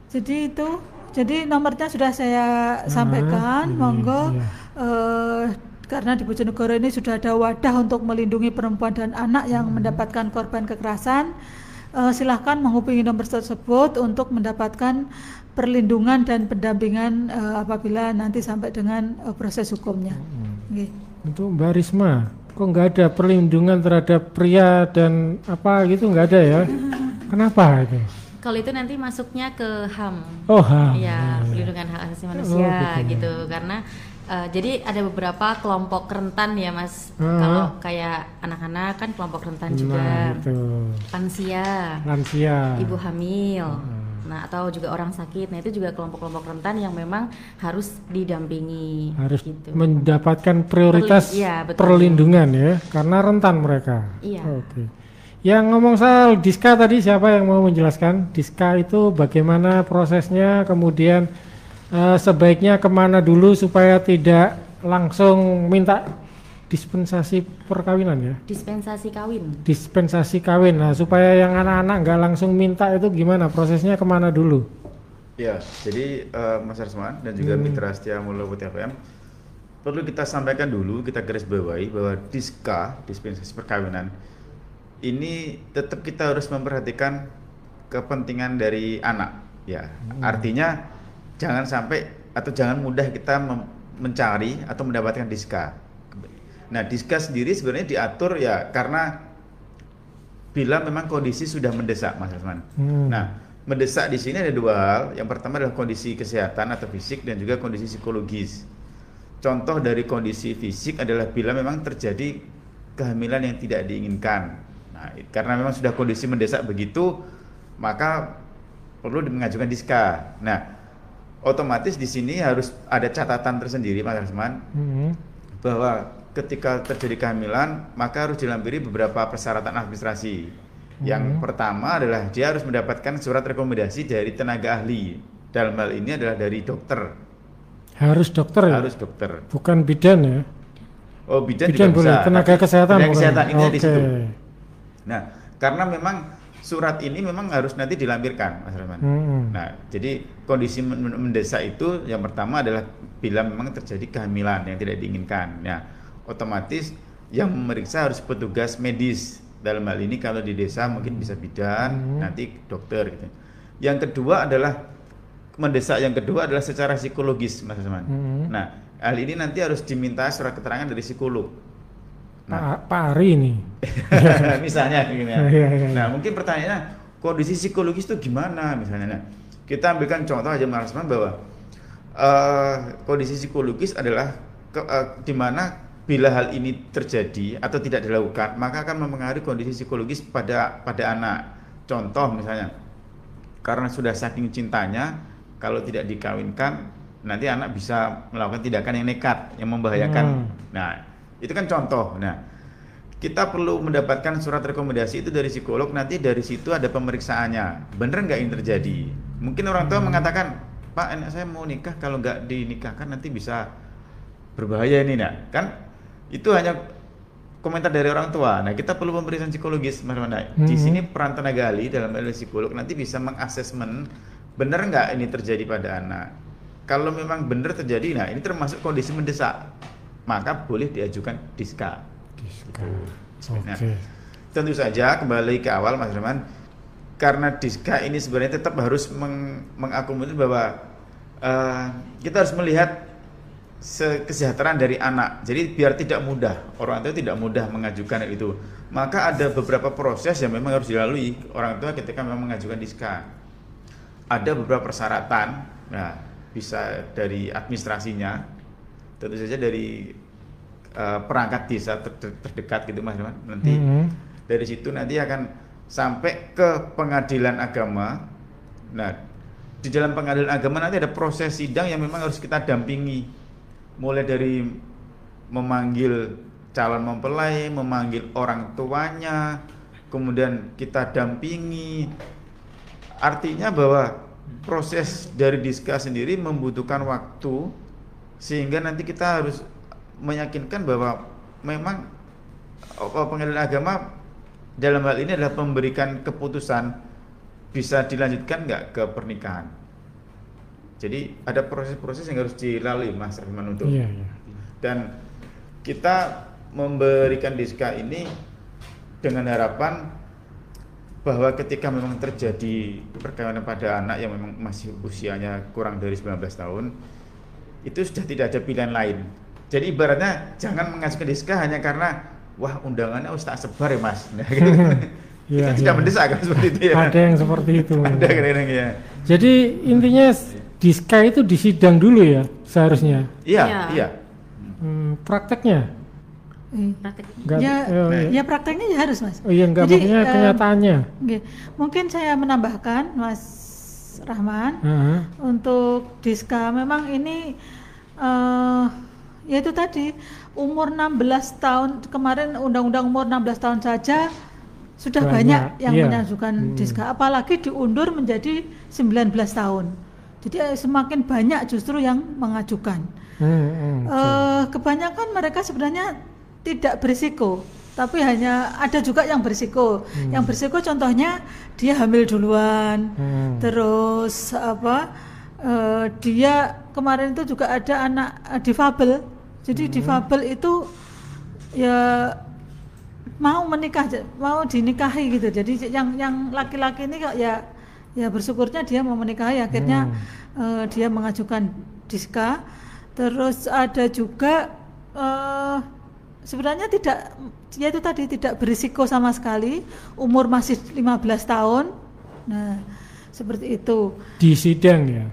Jadi itu, jadi nomornya sudah saya sampaikan, iya, monggo. iya. eh, karena di Bojonegoro ini sudah ada wadah untuk melindungi perempuan dan anak yang Hmm. mendapatkan korban kekerasan. Eh, silahkan menghubungi nomor tersebut untuk mendapatkan perlindungan dan pendampingan eh, apabila nanti sampai dengan eh, proses hukumnya. Hmm. Nggih. Untuk Mbak Risma, kok nggak ada perlindungan terhadap pria dan apa gitu nggak ada ya? Kenapa itu? Kalau itu nanti masuknya ke HAM. Oh, HAM. Iya, perlindungan hak asasi manusia Oh, gitu. Karena eh, jadi ada beberapa kelompok rentan ya, Mas. Ah. Kalau kayak anak-anak kan kelompok rentan juga. Nah, itu Lansia, lansia. ibu hamil. Hmm. Nah, atau juga orang sakit. Nah, itu juga kelompok-kelompok rentan yang memang harus didampingi harus gitu. mendapatkan prioritas Perli- iya, betul. perlindungan ya, karena rentan mereka. Iya. Oke. Yang ngomong soal Diska tadi siapa yang mau menjelaskan? Diska itu bagaimana prosesnya, kemudian eh, sebaiknya ke mana dulu supaya tidak langsung minta dispensasi perkawinan ya? Dispensasi kawin. Dispensasi kawin. Nah, supaya yang anak-anak nggak langsung minta itu gimana? Prosesnya ke mana dulu? Ya, jadi eh, Mas Arsman dan juga Hmm. Mitra Setia Mulia FM perlu kita sampaikan dulu, kita garis bawahi bahwa diska dispensasi perkawinan ini tetap kita harus memperhatikan kepentingan dari anak. Ya, artinya jangan sampai atau jangan mudah kita mencari atau mendapatkan diska. Nah, diska sendiri sebenarnya diatur ya karena bila memang kondisi sudah mendesak, Mas Asman. Hmm. Nah, mendesak di sini ada dua hal. Yang pertama adalah kondisi kesehatan atau fisik dan juga kondisi psikologis. Contoh dari kondisi fisik adalah bila memang terjadi kehamilan yang tidak diinginkan. Nah, karena memang sudah kondisi mendesak begitu, maka perlu mengajukan diska. Nah, otomatis di sini harus ada catatan tersendiri, Mas Rasman, Mhm. bahwa ketika terjadi kehamilan maka harus dilampiri beberapa persyaratan administrasi. Yang Mhm. pertama adalah dia harus mendapatkan surat rekomendasi dari tenaga ahli. Dalam hal ini adalah dari dokter, Harus dokter ya? harus dokter. Bukan bidan ya? Oh bidan, Bidan juga boleh, bisa. tenaga Tapi kesehatan Tenaga kesehatan ini di Oke. situ. Nah, karena memang surat ini memang harus nanti dilampirkan, Mas Rahman. Mhm. Nah, jadi kondisi men- men- mendesak itu yang pertama adalah bila memang terjadi kehamilan yang tidak diinginkan. Ya, otomatis yang memeriksa harus petugas medis. Dalam hal ini kalau di desa mungkin bisa bidan, Hmm. nanti dokter gitu. Yang kedua adalah mendesak yang kedua adalah secara psikologis, Mas. Hmm. Nah, hal ini nanti harus diminta surat keterangan dari psikolog. Nah, Pak, Pak Ari ini. misalnya begini ya. Iya, iya, iya. Nah, mungkin pertanyaannya kondisi psikologis itu gimana misalnya? Nah, kita ambilkan contoh aja Mas bahwa eh, kondisi psikologis adalah ke, eh, di mana bila hal ini terjadi atau tidak dilakukan, maka akan mempengaruhi kondisi psikologis pada pada anak. Contoh misalnya, karena sudah saking cintanya, kalau tidak dikawinkan, nanti anak bisa melakukan tindakan yang nekat, yang membahayakan. Hmm. Nah, itu kan contoh. Nah, kita perlu mendapatkan surat rekomendasi itu dari psikolog. Nanti dari situ ada pemeriksaannya. Bener nggak ini terjadi? Mungkin orang tua mengatakan, Pak, anak saya mau nikah. Kalau nggak dinikahkan nanti bisa berbahaya ini, nak. Kan itu hanya komentar dari orang tua. Nah, kita perlu pemeriksaan psikologis, Mas Manda. Di Mhm. sini peran tenaga ahli dalam hal ini psikolog nanti bisa mengasesmen benar nggak ini terjadi pada anak. Kalau memang benar terjadi, nah ini termasuk kondisi mendesak, maka boleh diajukan diska. Diska. Nah, Oke. tentu saja kembali ke awal Mas Herman, karena diska ini sebenarnya tetap harus meng mengakomodir bahwa eh, kita harus melihat se- kesejahteraan dari anak. Jadi biar tidak mudah, orang tua tidak mudah mengajukan itu. Maka ada beberapa proses yang memang harus dilalui orang tua ketika memang mengajukan diska. Ada beberapa persyaratan, nah bisa dari administrasinya, tentu saja dari eh, perangkat desa ter- ter- terdekat gitu mas Herman. Nanti Mhm. dari situ nanti akan sampai ke pengadilan agama. Nah, di dalam pengadilan agama nanti ada proses sidang yang memang harus kita dampingi, mulai dari memanggil calon mempelai, memanggil orang tuanya, kemudian kita dampingi. Artinya bahwa proses dari diska sendiri membutuhkan waktu sehingga nanti kita harus meyakinkan bahwa memang pengadilan agama dalam hal ini adalah memberikan keputusan bisa dilanjutkan nggak ke pernikahan. Jadi ada proses-proses yang harus dilalui Mas Rahman untuk Iya, iya. dan kita memberikan diska ini dengan harapan bahwa ketika memang terjadi perkawinan pada anak yang memang masih usianya kurang dari 19 tahun itu sudah tidak ada pilihan lain. Jadi ibaratnya jangan mengajukan diska hanya karena wah undangannya harus tak sebar ya mas. Nah, gitu. Iya, itu tidak iya. mendesak kan seperti itu ya. Ada yang seperti itu. Ada kadang-kadang ya. Jadi intinya diska itu disidang dulu ya seharusnya. Iya, Iya. iya. Hmm, prakteknya? Eh, Praktek. Enggak, Ya, oh, iya. ya prakteknya ya harus mas. Oh iya enggak Jadi, maksudnya em, kenyataannya. Oke, Mungkin saya menambahkan Mas Rahman Heeh. untuk diska memang ini eh ya itu tadi umur 16 tahun kemarin undang-undang umur 16 tahun saja sudah Banyak, banyak, yang iya. mengajukan Hmm. diska apalagi diundur menjadi 19 tahun. Jadi eh, semakin banyak justru yang mengajukan. Hmm, hmm, Eh, kebanyakan mereka sebenarnya tidak berisiko, tapi hanya ada juga yang berisiko. Hmm. Yang berisiko contohnya dia hamil duluan, Hmm. terus apa? eh, dia kemarin itu juga ada anak eh, difabel. Jadi Hmm. difabel itu ya mau menikah, mau dinikahi gitu. Jadi yang yang laki-laki ini kok ya ya bersyukurnya dia mau menikahi akhirnya eh, dia mengajukan diska. Terus ada juga eh, sebenarnya tidak ya itu tadi tidak berisiko sama sekali, umur masih 15 tahun. Nah, seperti itu. Di sidang ya.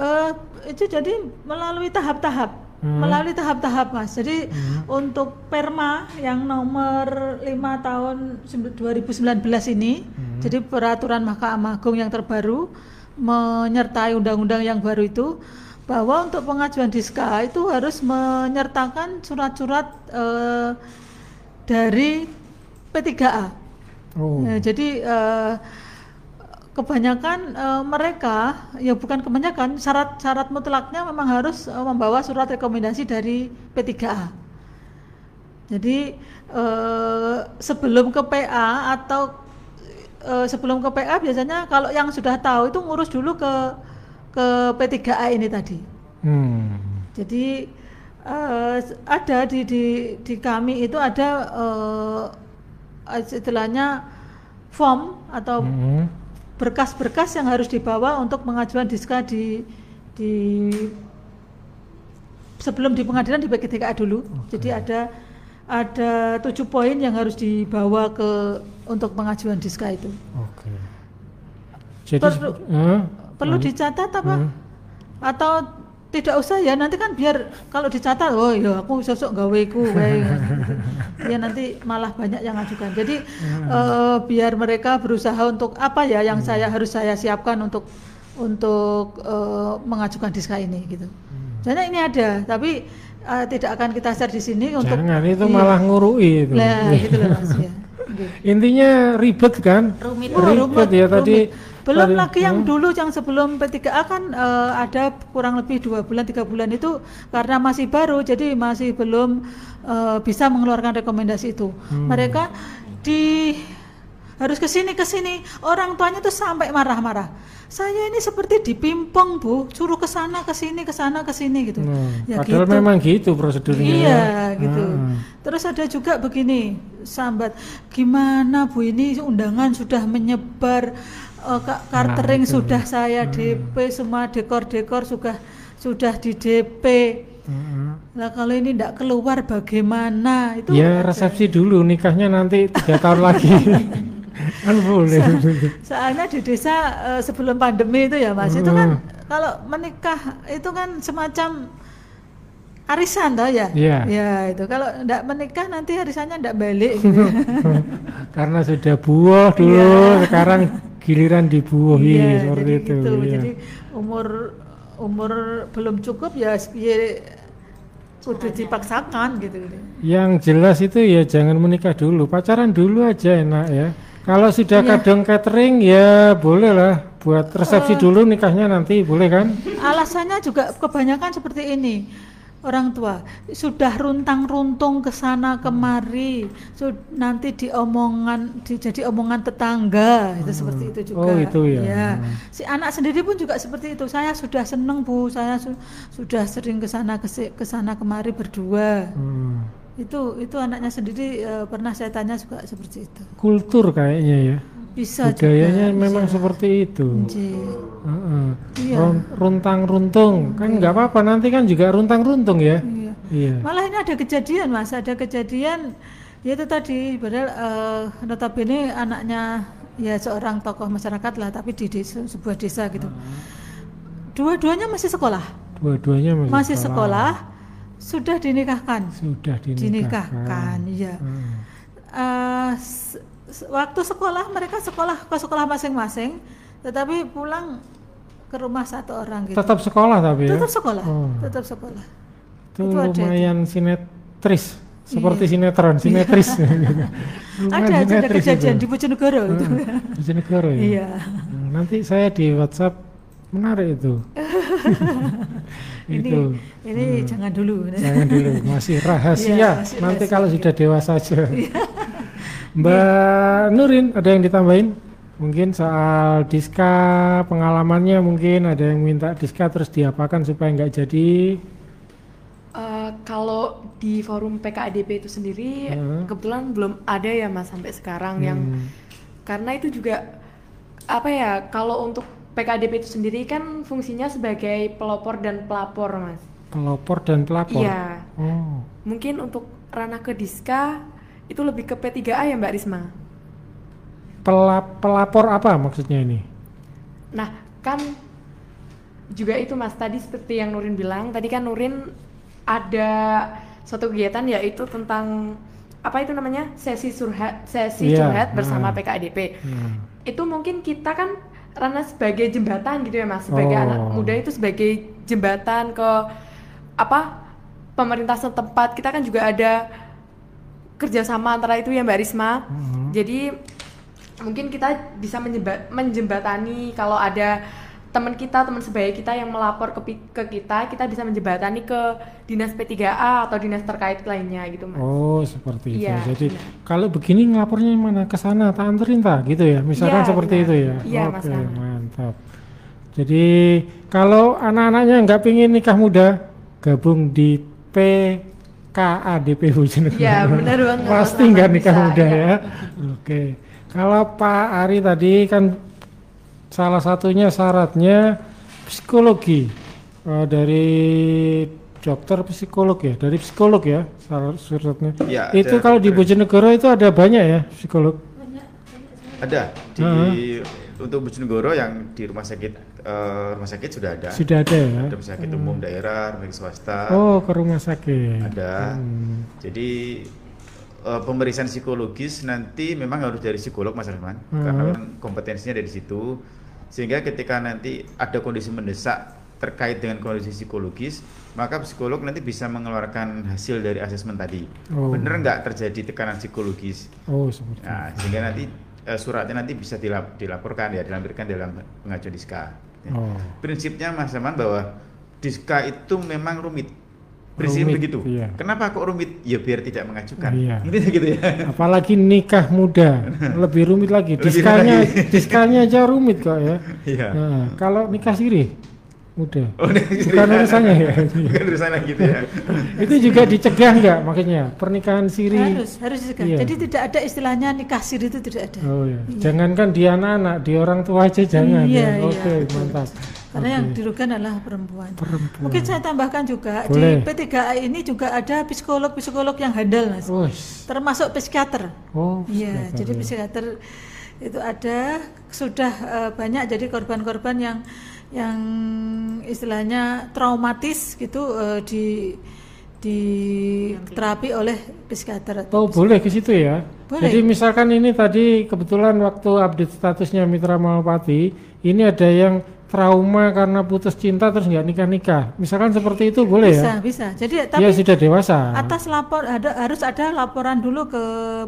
Eh, itu jadi melalui tahap-tahap. Hmm. melalui tahap-tahap mas. Jadi untuk Perma yang nomor 5 tahun 2019 ini, Hmm. jadi peraturan Mahkamah Agung yang terbaru menyertai undang-undang yang baru itu bahwa untuk pengajuan diska itu harus menyertakan surat-surat eh, dari P3A. Oh. Ya, jadi eh, kebanyakan eh, mereka ya bukan kebanyakan syarat-syarat mutlaknya memang harus eh, membawa surat rekomendasi dari P3A. Jadi eh, sebelum ke PA atau eh, sebelum ke PA biasanya kalau yang sudah tahu itu ngurus dulu ke ke P3A ini tadi. Hmm. Jadi eh, ada di, di di kami itu ada eh, istilahnya form atau Hmm. Berkas-berkas yang harus dibawa untuk pengajuan diska di di sebelum di pengadilan di PGTKA dulu. Jadi ada ada tujuh poin yang harus dibawa ke untuk pengajuan diska itu. Oke. Jadi Perlu- eh, Perlu lanjut. dicatat apa? Hmm. Atau tidak usah ya nanti kan biar kalau dicatat oh ya aku sosok gaweku kayak ya nanti malah banyak yang ajukan jadi eh, biar mereka berusaha untuk apa ya yang saya harus saya siapkan untuk untuk eh, mengajukan diska ini gitu Soalnya ini ada tapi eh, tidak akan kita share di sini untuk Jangan itu Iya. malah ngurui itu. Lah, gitu loh Mas ya. Gitu. Intinya ribet kan? Rumit. Oh, Ribet ya tadi. Belum tadi- lagi yang hmm. dulu yang sebelum P3A kan eh, ada kurang lebih dua bulan tiga bulan itu karena masih baru jadi masih belum eh, bisa mengeluarkan rekomendasi itu. Hmm. Mereka di harus ke sini ke sini orang tuanya tuh sampai marah-marah. Saya ini seperti dipimpong bu, suruh ke sana ke sini ke sana ke sini gitu. Hmm, Ya Padahal gitu. memang gitu prosedurnya. Iya gitu. Hmm. Terus ada juga begini, sambat, gimana bu ini undangan sudah menyebar, eh, ka- catering itu. sudah saya DP, semua dekor-dekor sudah sudah di DP. Hmm. Lah kalau ini tidak keluar bagaimana? Itu Ya ada. resepsi dulu, nikahnya nanti tiga tahun lagi. kan boleh. Soalnya di desa eh, sebelum pandemi itu ya mas, itu kan Hmm. kalau menikah itu kan semacam arisan toh ya? Iya. Ya itu kalau tidak menikah nanti arisannya tidak balik. Gitu. Karena sudah buah dulu, Iya. sekarang giliran dibuahi Iya, seperti jadi itu. gitu. iya. Jadi umur umur belum cukup ya ya kudu dipaksakan gitu. Yang jelas itu ya jangan menikah dulu, pacaran dulu aja enak ya. Kalau sudah Iya. kadang catering ya boleh lah buat resepsi Eh. dulu nikahnya nanti boleh kan? Alasannya juga kebanyakan seperti ini. Orang tua sudah runtang-runtung ke sana kemari, sud- nanti diomongan di, jadi omongan tetangga itu seperti itu juga. Oh, itu ya. Hmm. Si anak sendiri pun juga seperti itu. Saya sudah seneng bu, saya su- sudah sering ke sana ke sana kemari berdua. Hmm. Itu itu anaknya sendiri eh, pernah saya tanya juga seperti itu. Kultur kayaknya ya. Bisa Budayanya juga, memang bisa. seperti itu. Nji. Heeh. Iya. Run- Runtang-runtung kan nggak apa-apa nanti kan juga runtang-runtung ya. Iya. Iya. Malah ini ada kejadian mas, ada kejadian ya itu tadi, padahal eh, notabene anaknya ya seorang tokoh masyarakat lah, tapi di desa, sebuah desa gitu. Dua-duanya masih sekolah, Dua-duanya masih, masih sekolah, sudah dinikahkan, Sudah dinikahkan. dinikahkan, iya. Hmm. Waktu sekolah mereka sekolah ke sekolah masing-masing, tetapi pulang ke rumah satu orang gitu. Tetap sekolah tapi ya. Tetap sekolah, Oh. tetap sekolah. Itu Itu ada lumayan sinetris, seperti Iya. sinetron, sinetris. Ada ada kejadian di Bojonegoro itu. Bojonegoro ya. Iya. Hmm, Nanti saya di WhatsApp menarik itu. Ini itu. ini jangan dulu. Jangan dulu, masih rahasia. Iya, masih Nanti rahasia. kalau sudah dewasa aja. Mbak Nurin, ada yang ditambahin? Mungkin soal diska pengalamannya mungkin ada yang minta diska terus diapakan supaya nggak jadi. Eh, kalau di forum PKADP itu sendiri Hmm. kebetulan belum ada ya mas sampai sekarang yang Hmm. karena itu juga apa ya kalau untuk PKADP itu sendiri kan fungsinya sebagai pelopor dan pelapor mas. pelopor dan pelapor. Iya. Oh, Mungkin untuk ranah ke Diska itu lebih ke P3A ya Mbak Risma. pela- pelapor apa maksudnya ini? Nah, kan juga itu Mas tadi seperti yang Nurin bilang, tadi kan Nurin ada suatu kegiatan yaitu tentang apa itu namanya sesi surhat sesi Iya, curhat bersama hmm. PKADP. Hmm. Itu mungkin kita kan karena sebagai jembatan gitu ya Mas, sebagai Oh. anak muda itu sebagai jembatan ke apa pemerintah setempat. Kita kan juga ada kerjasama antara itu ya Mbak Risma. Hmm. Jadi mungkin kita bisa menjemba- menjembatani kalau ada teman kita, teman sebaya kita yang melapor ke, ke kita, kita bisa menjembatani ke dinas P3A atau dinas terkait lainnya gitu Mas. Oh seperti itu. Iya, Jadi benar. kalau begini ngelapornya mana ke sana, tak anterin tak gitu ya. Misalkan Iya, seperti benar. itu ya. Iya, Oke mantap. Jadi kalau anak-anaknya nggak pingin nikah muda, gabung di PKADP Bojonegoro. Iya, benar banget, Pasti Rahmat, nggak nikah bisa, muda iya. ya. Oke. Kalau Pak Ari tadi kan salah satunya syaratnya psikologi Eh, dari dokter psikolog ya, dari psikolog ya syarat- syaratnya. Ya, itu ada kalau di. Bojonegoro itu ada banyak ya psikolog. Ada di Heeh. untuk Bojonegoro yang di rumah sakit eh, rumah sakit sudah ada. Sudah ada ya. Ada rumah sakit umum daerah, rumah sakit swasta. Oh ke rumah sakit. Ada. Hmm. Jadi eh, pemeriksaan psikologis nanti memang harus dari psikolog Mas Rahman Hmm. karena memang kompetensinya dari situ. Sehingga ketika nanti ada kondisi mendesak terkait dengan kondisi psikologis, maka psikolog nanti bisa mengeluarkan hasil dari asesmen tadi. Oh. Bener nggak terjadi tekanan psikologis? Oh seperti. Nah, sehingga nanti eh, suratnya nanti bisa dilap- dilaporkan ya, dilampirkan dalam pengajuan diska. Ya. Oh. Prinsipnya Mas Zaman bahwa diska itu memang rumit. Prinsip Rumit, begitu. iya. Kenapa kok rumit? Ya biar tidak mengajukan. Iya. Ini gitu ya. Apalagi nikah muda lebih rumit lagi. Diskanya, diskanya aja rumit kok ya. Iya. Nah, kalau nikah siri muda. Oh, ini Bukan urusannya ya. Bukan urusannya gitu ya. itu juga dicegah nggak makanya pernikahan siri. harus harus dicegah. Iya. Jadi tidak ada istilahnya nikah siri itu tidak ada. Oh ya. Jangankan di anak-anak, di orang tua aja jangan Iya, ya. iya, Oke, betul. mantap. Karena Oke. yang dirugikan adalah perempuan. Perempuan. Mungkin saya tambahkan juga Boleh. di P3A ini juga ada psikolog-psikolog yang handal, Mas. Wes. Termasuk psikiater. Oh. Iya, jadi ya. psikiater itu ada sudah eh, banyak jadi korban-korban yang yang istilahnya traumatis gitu eh, di di terapi oleh psikiater. Oh boleh ke situ ya. Boleh. Jadi misalkan ini tadi kebetulan waktu update statusnya Mitra Malpati, ini ada yang trauma karena putus cinta terus nggak nikah nikah. Misalkan seperti itu boleh bisa, ya? bisa. Jadi Dia tapi sudah dewasa. atas lapor ada harus ada laporan dulu ke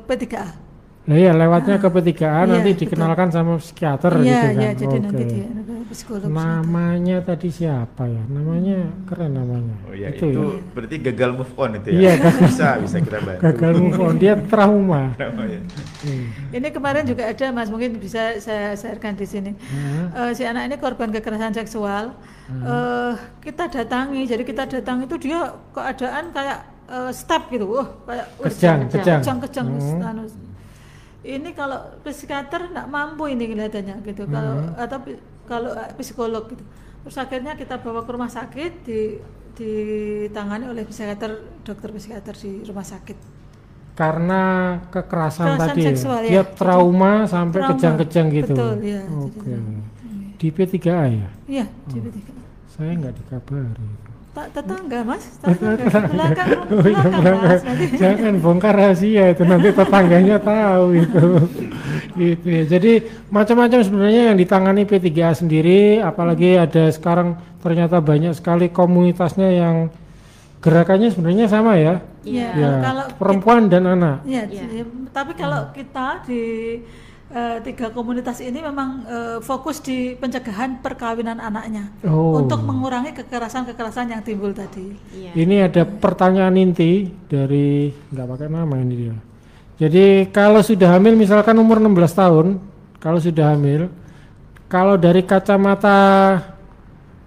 P3A. Nah, iya lewatnya ke P3A nanti Iya, betul. dikenalkan sama psikiater Iya, gitu kan. iya, jadi nanti Oke. dia ada psikolog. Namanya tadi siapa ya? Namanya keren namanya. Oh ya, itu, itu, ya. berarti gagal move on itu ya. Iya, gagal. bisa, bisa kita bantu. Gagal move on, dia trauma. Oh, ya. Hmm. Ini kemarin juga ada Mas, mungkin bisa saya sharekan di sini. Hmm. Eh, si anak ini korban kekerasan seksual. Eh, kita datangi, jadi kita datang itu dia keadaan kayak eh, step gitu, wah kayak wah, Kejang, kejang. kejang, kejang, Hmm. anu. Ini kalau psikiater nggak mampu ini kelihatannya gitu. Kalau Hmm. atau pi- kalau eh, psikolog gitu. Terus akhirnya kita bawa ke rumah sakit di ditangani oleh psikiater, dokter psikiater di rumah sakit. Karena kekerasan, Kekerasan tadi seksual, ya. ya. Trauma sampai kejang-kejang gitu. Betul, ya. Oke. Di P3A ya? Iya, di Oh. P3A. Saya nggak dikabari. Tak tetangga mas, tetangga belakang Oh, iya, belakang belakang. mas nanti. Jangan bongkar rahasia itu nanti tetangganya tahu itu. gitu ya. Jadi macam-macam sebenarnya yang ditangani P3A sendiri, apalagi ada sekarang ternyata banyak sekali komunitasnya yang gerakannya sebenarnya sama ya. Iya, Ya, kalau perempuan dan anak. Iya, jadi- tapi kalau kita di eh, tiga komunitas ini memang eh, fokus di pencegahan perkawinan anaknya Oh. untuk mengurangi kekerasan-kekerasan yang timbul tadi. Iya. Ini ada pertanyaan inti dari nggak pakai nama ini dia. Jadi kalau sudah hamil misalkan umur 16 tahun, kalau sudah hamil, kalau dari kacamata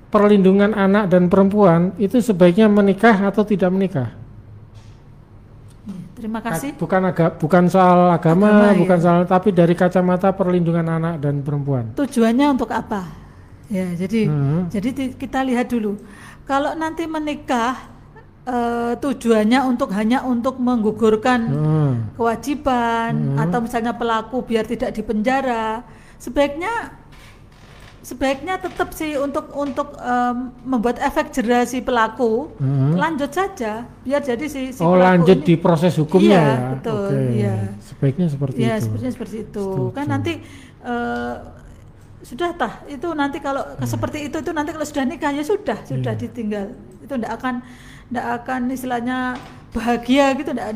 perlindungan anak dan perempuan itu sebaiknya menikah atau tidak menikah? Terima kasih. Bukan aga, bukan soal agama, Agama, ya. bukan soal tapi dari kacamata perlindungan anak dan perempuan. Tujuannya untuk apa? Ya, jadi Hmm. jadi kita lihat dulu. Kalau nanti menikah eh, tujuannya untuk hanya untuk menggugurkan Hmm. kewajiban atau misalnya pelaku biar tidak dipenjara, sebaiknya sebaiknya tetap sih untuk untuk em, membuat efek jerah si pelaku Hmm. lanjut saja biar jadi si, si Oh pelaku lanjut ini- di proses hukumnya Iya, ya. betul, Oke. iya. Sebaiknya seperti ya itu. sepertinya seperti itu kan Setuju. nanti eh, sudah tah itu nanti kalau seperti itu itu nanti kalau sudah nikah ya sudah sudah Iya. ditinggal itu tidak akan tidak akan istilahnya bahagia gitu tidak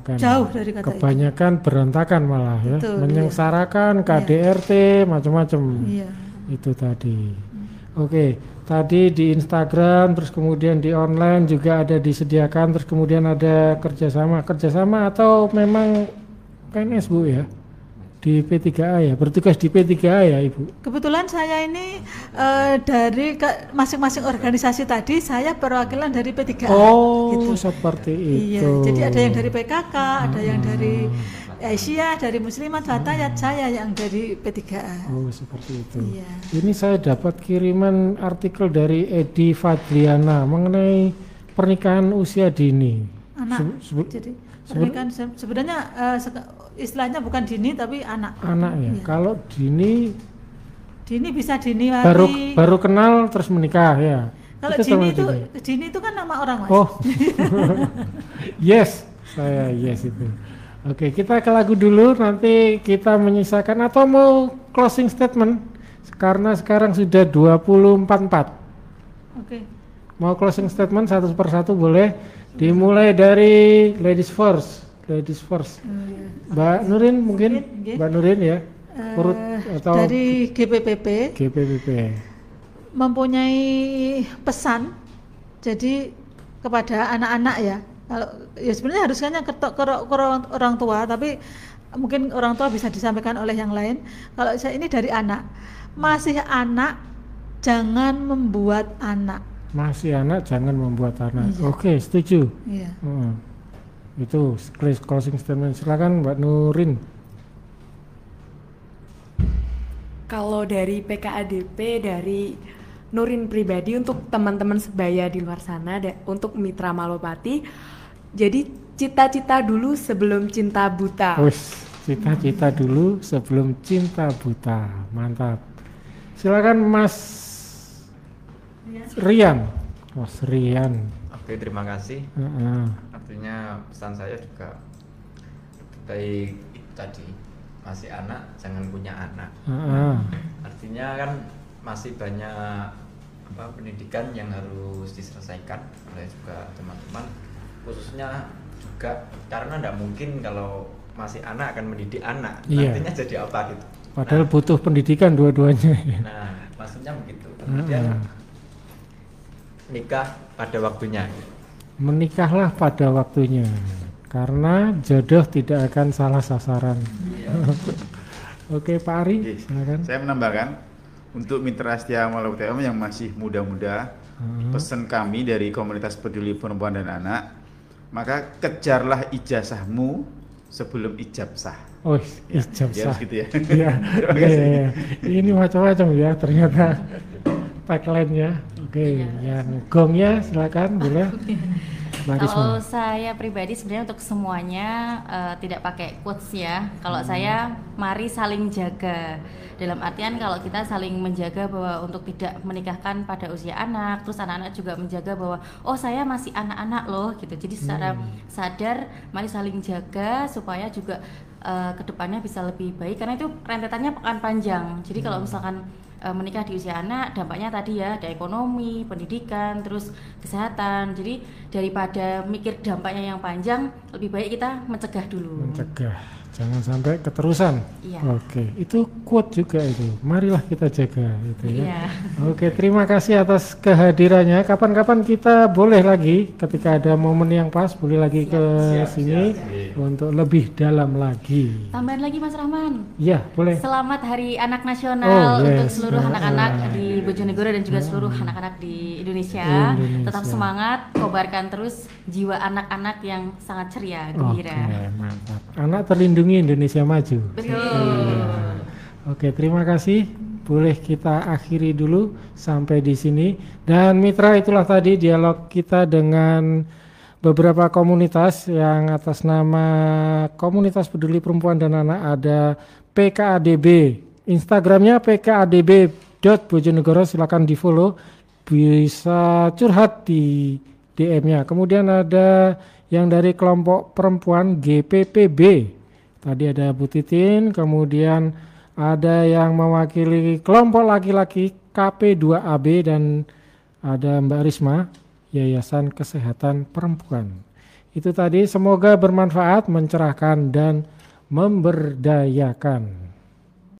akan. jauh dari kata itu Kebanyakan berantakan malah ya, Betul, menyengsarakan KDRT macam-macam. iya Itu tadi. Oke, tadi di Instagram, terus kemudian di online juga ada disediakan, terus kemudian ada kerjasama, kerjasama atau memang PNS bu ya di P3A ya, bertugas di P3A ya ibu. kebetulan saya ini eh, dari masing-masing organisasi tadi saya perwakilan dari P3A Oh, gitu. seperti Iya, itu. jadi ada yang dari PKK, ada yang dari Asia, dari Muslimat, Fatayat, saya yang dari P3A. Oh, seperti itu. Iya. Ini saya dapat kiriman artikel dari Edi Fadliana mengenai pernikahan usia dini. Anak. Sebe- Jadi pernikahan se- sebenarnya eh, seka- istilahnya bukan dini tapi anak. anak ya. Iya. Kalau dini Dini bisa dini baru hari. baru kenal terus menikah ya. Kalau Itu dini itu dini itu kan nama orang mas. Oh, yes, saya yes itu. Oke, kita ke lagu dulu. Nanti kita menyisakan atau mau closing statement karena sekarang sudah 244. Oke. Mau closing statement satu persatu boleh. Dimulai dari ladies first. Ladies first. Mbak Nurin mungkin, Nurin, nggih. Mbak Nurin ya. Urut Eh, atau dari GPPP GPPP. mempunyai pesan jadi kepada anak-anak ya kalau ya sebenarnya harusnya ke, ke, ke orang, tua tapi mungkin orang tua bisa disampaikan oleh yang lain kalau saya ini dari anak masih anak jangan membuat anak Masih anak jangan membuat anak. Iya. Oke, setuju. Iya. Heeh. Itu closing statement. Silakan Mbak Nurin. Kalau dari PKADP dari Nurin pribadi untuk teman-teman sebaya di luar sana untuk Mitra Malopati. Jadi cita-cita dulu sebelum cinta buta. Wis, cita-cita dulu sebelum cinta buta. Mantap. Silakan Mas Rian. Mas Rian. Oke, terima kasih. Heeh. Artinya pesan saya juga baik itu tadi masih anak jangan punya anak. Heeh. Artinya kan masih banyak apa pendidikan yang harus diselesaikan oleh juga teman-teman khususnya juga karena tidak mungkin kalau masih anak akan mendidik anak Iya. nantinya jadi apa gitu. Padahal butuh pendidikan dua-duanya. Nah, maksudnya begitu. Kemudian Heeh. nikah pada waktunya. Menikahlah pada waktunya. Karena jodoh tidak akan salah sasaran. Oke, Pak Ari, Oke, silakan. Saya menambahkan untuk mitra setia Malau TM yang masih muda-muda, Hmm. pesan kami dari komunitas peduli perempuan dan anak, maka kejarlah ijazahmu sebelum ijab sah. Oh, Ya, ijab dia sah. gitu ya. Iya, Terima iya, kasih. iya. Ini macam-macam ya ternyata tagline-nya. Oke, yang gongnya silakan boleh. Kalau saya pribadi sebenarnya untuk semuanya eh, tidak pakai quotes ya. Kalau saya mari saling jaga. Dalam artian kalau kita saling menjaga bahwa untuk tidak menikahkan pada usia anak, terus anak-anak juga menjaga bahwa oh saya masih anak-anak loh gitu. Jadi secara sadar mari saling jaga supaya juga eh, ke depannya bisa lebih baik karena itu rentetannya akan panjang. Jadi kalau misalkan eh, menikah di usia anak dampaknya tadi ya ada ekonomi, pendidikan, terus kesehatan. Jadi daripada mikir dampaknya yang panjang, lebih baik kita mencegah dulu. Mencegah, jangan sampai keterusan. Iya. Oke, itu quote juga itu. Marilah kita jaga itu ya. Iya. Oke, terima kasih atas kehadirannya. Kapan-kapan kita boleh lagi ketika ada momen yang pas boleh lagi ke sini untuk lebih dalam lagi. Tambahan lagi Mas Rahman. Iya, boleh. Selamat Hari Anak Oh, Nasional untuk yes. seluruh Ah. anak-anak di Bojonegoro dan juga seluruh anak-anak di Indonesia. Indonesia. Tetap semangat, kobarkan terus jiwa anak-anak yang sangat ceria, Oke, gembira. mantap. Anak terlindungi Indonesia maju. Betul. Oke, terima kasih. Boleh kita akhiri dulu sampai di sini. Dan mitra itulah tadi dialog kita dengan beberapa komunitas yang atas nama Komunitas Peduli Perempuan dan Anak ada PKADB. Instagramnya PKADB @bojonegoro silakan di follow bisa curhat di DM-nya. Kemudian ada yang dari kelompok perempuan GPPB. Tadi ada Bu Titin, kemudian ada yang mewakili kelompok laki-laki KP2AB dan ada Mbak Risma, Yayasan Kesehatan Perempuan. Itu tadi semoga bermanfaat, mencerahkan dan memberdayakan.